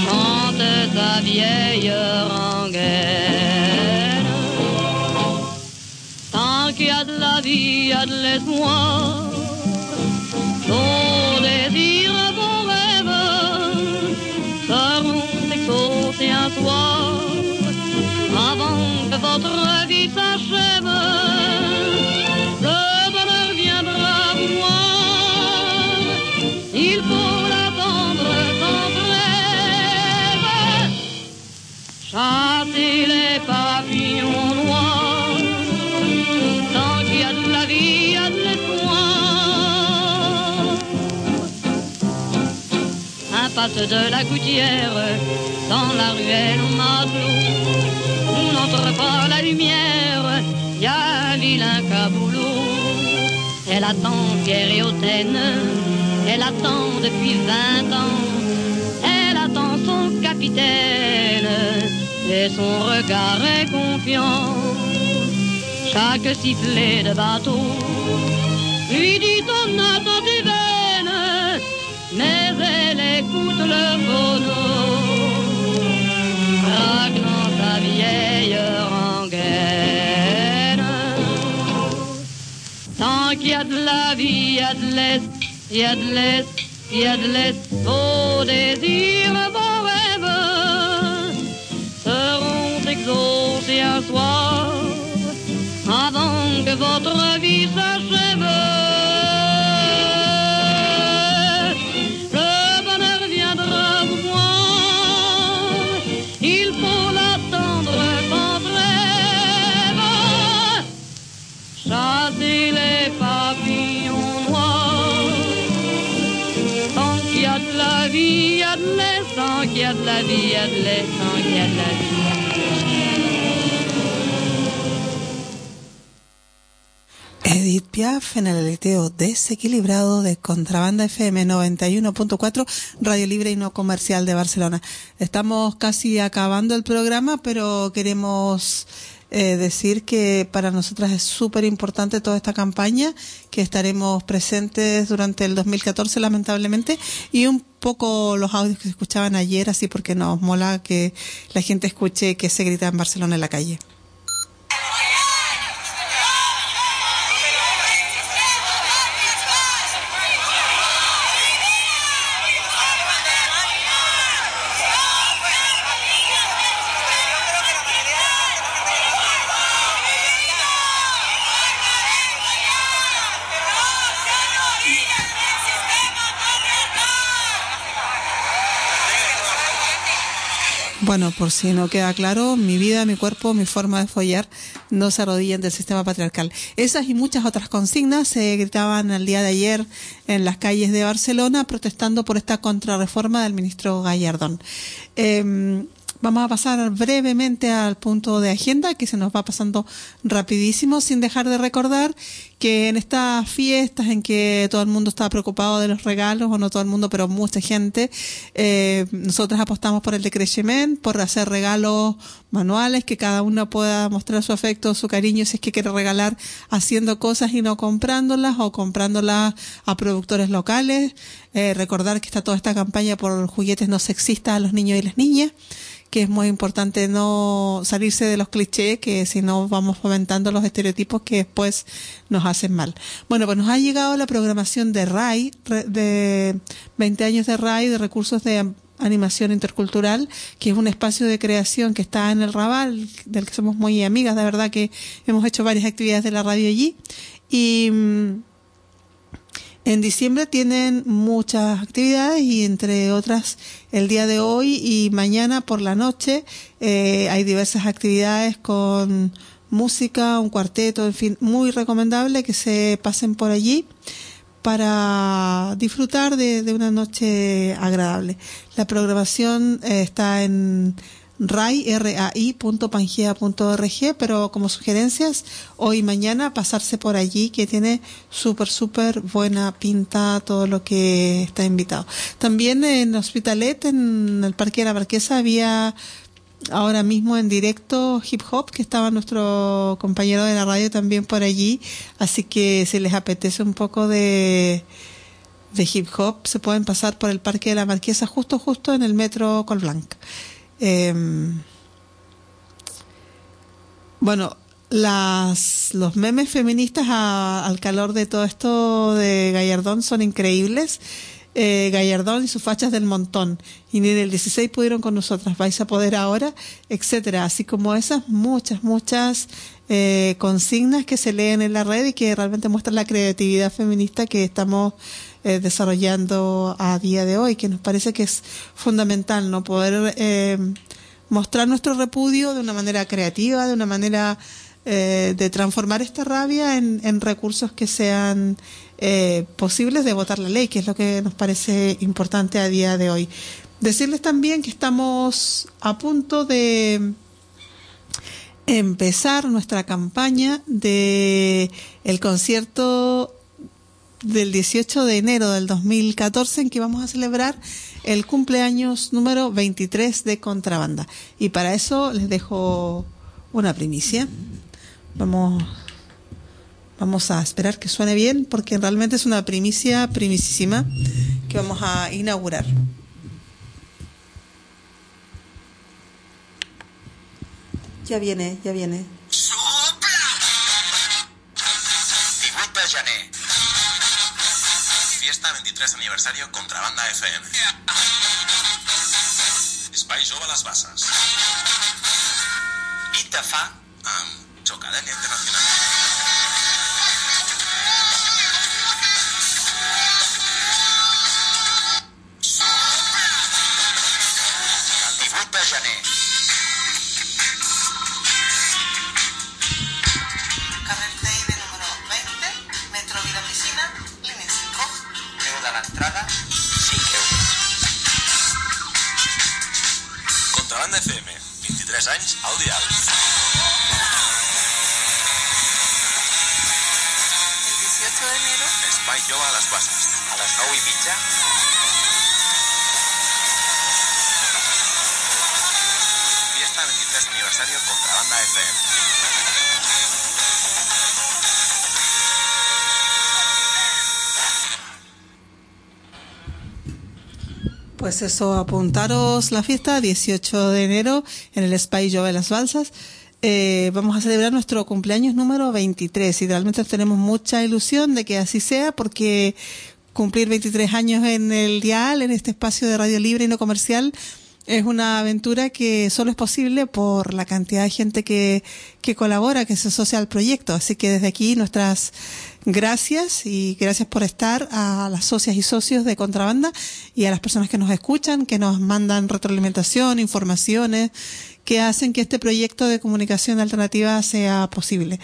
chante sa vieille rengaine. Tant qu'il y a de la vie, il y a de l'espoir. Les papillons noirs. Tant qu'il y a de la vie, il y a de l'espoir. Impasse de la gouttière, dans la ruelle au matelot. On n'entre pas la lumière, y a vilain caboulot. Elle attend Pierre et Hautaine, elle attend depuis vingt ans. Elle attend son capitaine, et son regard est confiant. Chaque sifflet de bateau lui dit ton attente est vaine, mais elle écoute le phono, raglant sa vieille rengaine. Tant qu'il y a de la vie, il y a de l'est, il y a de l'est, il y a de l'est, vos désirs, soir avant que votre vie s'achève. Le bonheur viendra vous voir, il faut l'attendre sans trêve. Chasser les papillons noirs, tant qu'il y a de la vie, il y a de qu'il y a de la vie, il y a de tant qu'il y a de la vie. Piaf en el aleteo desequilibrado de Contrabanda FM 91.4, Radio Libre y No Comercial de Barcelona. Estamos casi acabando el programa, pero queremos eh, decir que para nosotras es súper importante toda esta campaña, que estaremos presentes durante el 2014 lamentablemente, y un poco los audios que se escuchaban ayer, así porque nos mola que la gente escuche que se grita en Barcelona en la calle. Bueno, por si no queda claro, mi vida, mi cuerpo, mi forma de follar no se arrodillan del sistema patriarcal. Esas y muchas otras consignas se gritaban el día de ayer en las calles de Barcelona protestando por esta contrarreforma del ministro Gallardón. Eh, Vamos a pasar brevemente al punto de agenda que se nos va pasando rapidísimo sin dejar de recordar que en estas fiestas en que todo el mundo está preocupado de los regalos, o no todo el mundo, pero mucha gente, eh, nosotros apostamos por el decrecimiento, por hacer regalos manuales, que cada uno pueda mostrar su afecto, su cariño, si es que quiere regalar haciendo cosas y no comprándolas o comprándolas a productores locales. Eh, recordar que está toda esta campaña por juguetes no sexistas a los niños y las niñas que es muy importante no salirse de los clichés, que si no vamos fomentando los estereotipos que después nos hacen mal. Bueno, pues nos ha llegado la programación de RAI, de 20 años de RAI, de recursos de animación intercultural, que es un espacio de creación que está en el Raval, del que somos muy amigas, de verdad que hemos hecho varias actividades de la radio allí. Y mm, en diciembre tienen muchas actividades y entre otras el día de hoy y mañana por la noche eh, hay diversas actividades con música, un cuarteto, en fin, muy recomendable que se pasen por allí para disfrutar de, una noche agradable. La programación eh, está en rai.pangea.org, pero como sugerencias, hoy y mañana pasarse por allí, que tiene súper, súper buena pinta todo lo que está invitado. También en Hospitalet, en el Parque de la Marquesa, había ahora mismo en directo hip hop, que estaba nuestro compañero de la radio también por allí, así que si les apetece un poco de de hip hop se pueden pasar por el Parque de la Marquesa justo justo en el metro Colblanc. Eh, bueno, las, los memes feministas al calor de todo esto de Gallardón son increíbles. Eh, Gallardón y sus fachas del montón. Y ni en el 16 pudieron con nosotras, vais a poder ahora, etcétera. Así como esas, muchas, muchas eh, consignas que se leen en la red y que realmente muestran la creatividad feminista que estamos eh, desarrollando a día de hoy, que nos parece que es fundamental, ¿no? Poder eh, mostrar nuestro repudio de una manera creativa, de una manera eh, de transformar esta rabia en, en recursos que sean eh, posibles de votar la ley, que es lo que nos parece importante a día de hoy. Decirles también que estamos a punto de empezar nuestra campaña de el concierto del 18 de enero del 2014 en que vamos a celebrar el cumpleaños número 23 de Contrabanda. Y para eso les dejo una primicia. Vamos vamos a esperar que suene bien porque realmente es una primicia primisísima que vamos a inaugurar. Ya viene, ya viene. 18 de gener. Fiesta 23 aniversario Contrabanda FM. Espai jove a les Basses. I te fa amb Chocadèlia Internacional. A les 9 i mitja. Fiesta 23 aniversario Contrabanda FM. Pues eso, apuntaros la fiesta 18 de enero en el Spy Jove Las Balsas. Eh, vamos a celebrar nuestro cumpleaños número 23 y realmente tenemos mucha ilusión de que así sea porque cumplir 23 años en el dial, en este espacio de radio libre y no comercial, es una aventura que solo es posible por la cantidad de gente que, que colabora, que se asocia al proyecto. Así que desde aquí nuestras gracias y gracias por estar a las socias y socios de Contrabanda y a las personas que nos escuchan, que nos mandan retroalimentación, informaciones, que hacen que este proyecto de comunicación alternativa sea posible.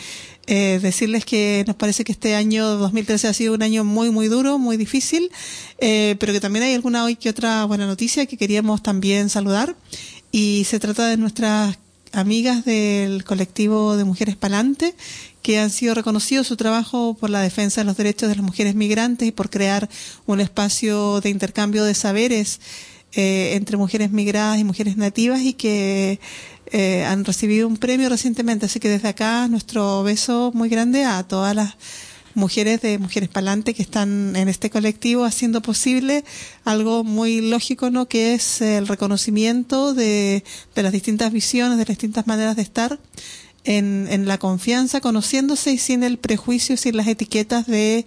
Eh, decirles que nos parece que este año 2013 ha sido un año muy, muy duro, muy difícil, eh, pero que también hay alguna hoy que otra buena noticia que queríamos también saludar. Y se trata de nuestras amigas del colectivo de Mujeres Palante, que han sido reconocidos su trabajo por la defensa de los derechos de las mujeres migrantes y por crear un espacio de intercambio de saberes eh, entre mujeres migradas y mujeres nativas y que eh, han recibido un premio recientemente. Así que desde acá nuestro beso muy grande a todas las mujeres de Mujeres Palante que están en este colectivo haciendo posible algo muy lógico, ¿no? Que es el reconocimiento de, de las distintas visiones, de las distintas maneras de estar en, en la confianza, conociéndose y sin el prejuicio, sin las etiquetas de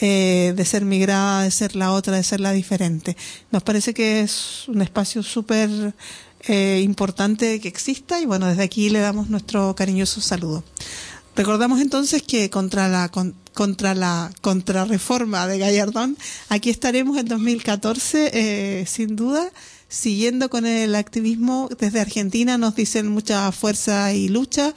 eh, de ser migrada, de ser la otra, de ser la diferente. Nos parece que es un espacio súper eh, importante que exista y bueno, desde aquí le damos nuestro cariñoso saludo. Recordamos entonces que contra la con- contra la contrarreforma de Gallardón, aquí estaremos en 2014 eh, sin duda siguiendo con el activismo desde Argentina nos dicen mucha fuerza y lucha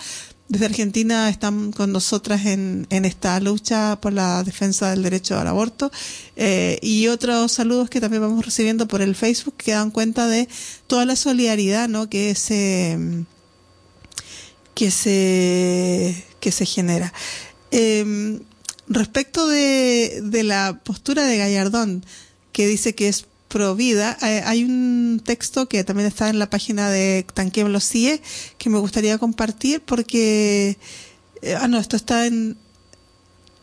desde Argentina están con nosotras en, esta lucha por la defensa del derecho al aborto. Eh, y otros saludos que también vamos recibiendo por el Facebook que dan cuenta de toda la solidaridad que se que se que se genera. Eh, respecto de la postura de Gallardón que dice que es pro vida, eh, hay un texto que también está en la página de Tanquem los CIE que me gustaría compartir porque eh, ah no, esto está en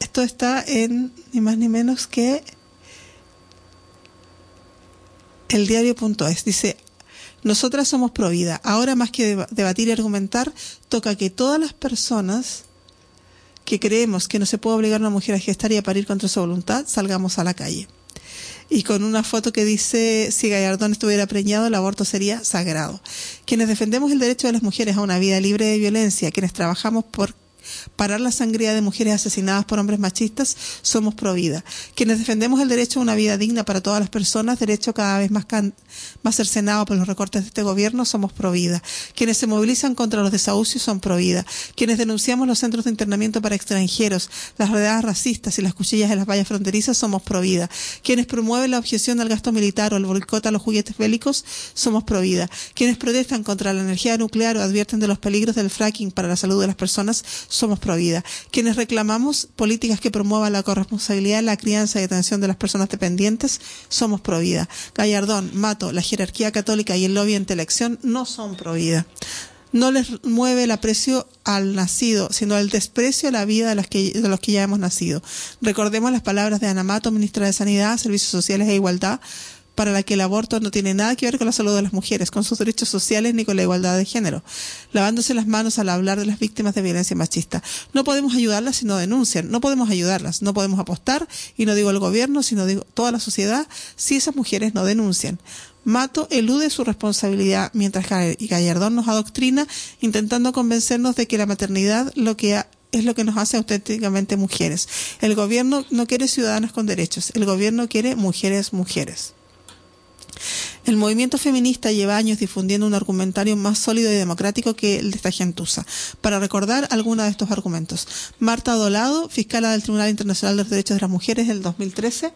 esto está en ni más ni menos que el diario.es dice nosotras somos pro vida. Ahora más que deba- debatir y argumentar, toca que todas las personas que creemos que no se puede obligar a una mujer a gestar y a parir contra su voluntad, salgamos a la calle. Y con una foto que dice, si Gallardón estuviera preñado, el aborto sería sagrado. Quienes defendemos el derecho de las mujeres a una vida libre de violencia, quienes trabajamos por parar la sangría de mujeres asesinadas por hombres machistas, somos pro vida. Quienes defendemos el derecho a una vida digna para todas las personas, derecho cada vez más, más cercenado por los recortes de este gobierno, somos pro vida. Quienes se movilizan contra los desahucios son pro vida. Quienes denunciamos los centros de internamiento para extranjeros, las redadas racistas y las cuchillas en las vallas fronterizas, somos pro vida. Quienes promueven la objeción al gasto militar o el boicot a los juguetes bélicos, somos pro vida. Quienes protestan contra la energía nuclear o advierten de los peligros del fracking para la salud de las personas, somos pro vida. Quienes reclamamos políticas que promuevan la corresponsabilidad la crianza y atención de las personas dependientes, somos pro vida. Gallardón, Mato, la jerarquía católica y el lobby ante elección no son pro vida. No les mueve el aprecio al nacido, sino el desprecio a la vida de los que, de los que ya hemos nacido. Recordemos las palabras de Ana Mato, ministra de Sanidad, Servicios Sociales e Igualdad, para la que el aborto no tiene nada que ver con la salud de las mujeres, con sus derechos sociales ni con la igualdad de género, lavándose las manos al hablar de las víctimas de violencia machista. No podemos ayudarlas si no denuncian, no podemos ayudarlas, no podemos apostar, y no digo el gobierno, sino digo toda la sociedad, si esas mujeres no denuncian. Mato elude su responsabilidad mientras Ga- Gallardón nos adoctrina intentando convencernos de que la maternidad lo que ha- es lo que nos hace auténticamente mujeres. El gobierno no quiere ciudadanas con derechos, el gobierno quiere mujeres mujeres. El movimiento feminista lleva años difundiendo un argumentario más sólido y democrático que el de esta gentuza. Para recordar algunos de estos argumentos. Marta Dolado, fiscala del Tribunal Internacional de los Derechos de las Mujeres del 2013.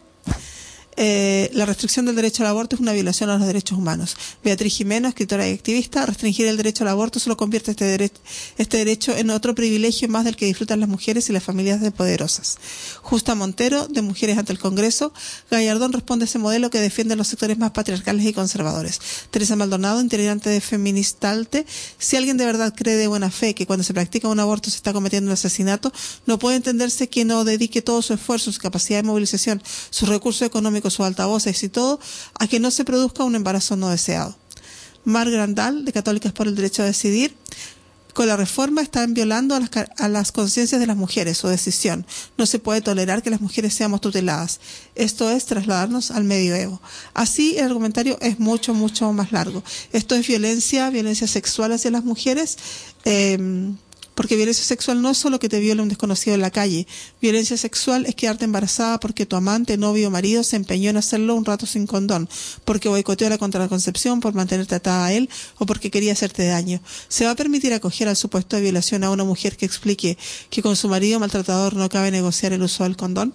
Eh, la restricción del derecho al aborto es una violación a los derechos humanos. Beatriz Jimeno, escritora y activista, restringir el derecho al aborto solo convierte este, este derecho en otro privilegio más del que disfrutan las mujeres y las familias de poderosas. Justa Montero, de Mujeres ante el Congreso, Gallardón responde a ese modelo que defiende los sectores más patriarcales y conservadores. Teresa Maldonado, integrante de Feministalte, si alguien de verdad cree de buena fe que cuando se practica un aborto se está cometiendo un asesinato, no puede entenderse que no dedique todo su esfuerzo, su capacidad de movilización, sus recursos económicos, sus altavoces y todo a que no se produzca un embarazo no deseado. Mar Grandal, de Católicas por el Derecho a Decidir, con la reforma están violando a las, a las conciencias de las mujeres, su decisión. No se puede tolerar que las mujeres seamos tuteladas. Esto es trasladarnos al medioevo. Así el argumentario es mucho, mucho más largo. Esto es violencia, violencia sexual hacia las mujeres. eh, porque violencia sexual no es solo que te viole un desconocido en la calle. Violencia sexual es quedarte embarazada porque tu amante, novio o marido se empeñó en hacerlo un rato sin condón, porque boicoteó la contraconcepción por mantenerte atada a él o porque quería hacerte daño. ¿Se va a permitir acoger al supuesto de violación a una mujer que explique que con su marido maltratador no cabe negociar el uso del condón?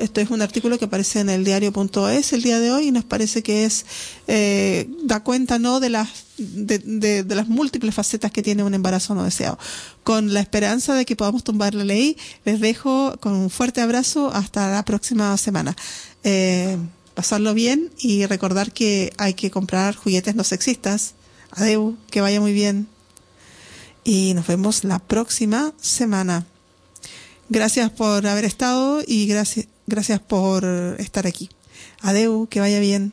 Esto es un artículo que aparece en el diario.es el día de hoy y nos parece que es eh, da cuenta no de las de, las múltiples facetas que tiene un embarazo no deseado. Con la esperanza de que podamos tumbar la ley, les dejo con un fuerte abrazo hasta la próxima semana. Eh, pasarlo bien y recordar que hay que comprar juguetes no sexistas. Adeu, que vaya muy bien. Y nos vemos la próxima semana. Gracias por haber estado y gracias, gracias por estar aquí. Adeu, que vaya bien.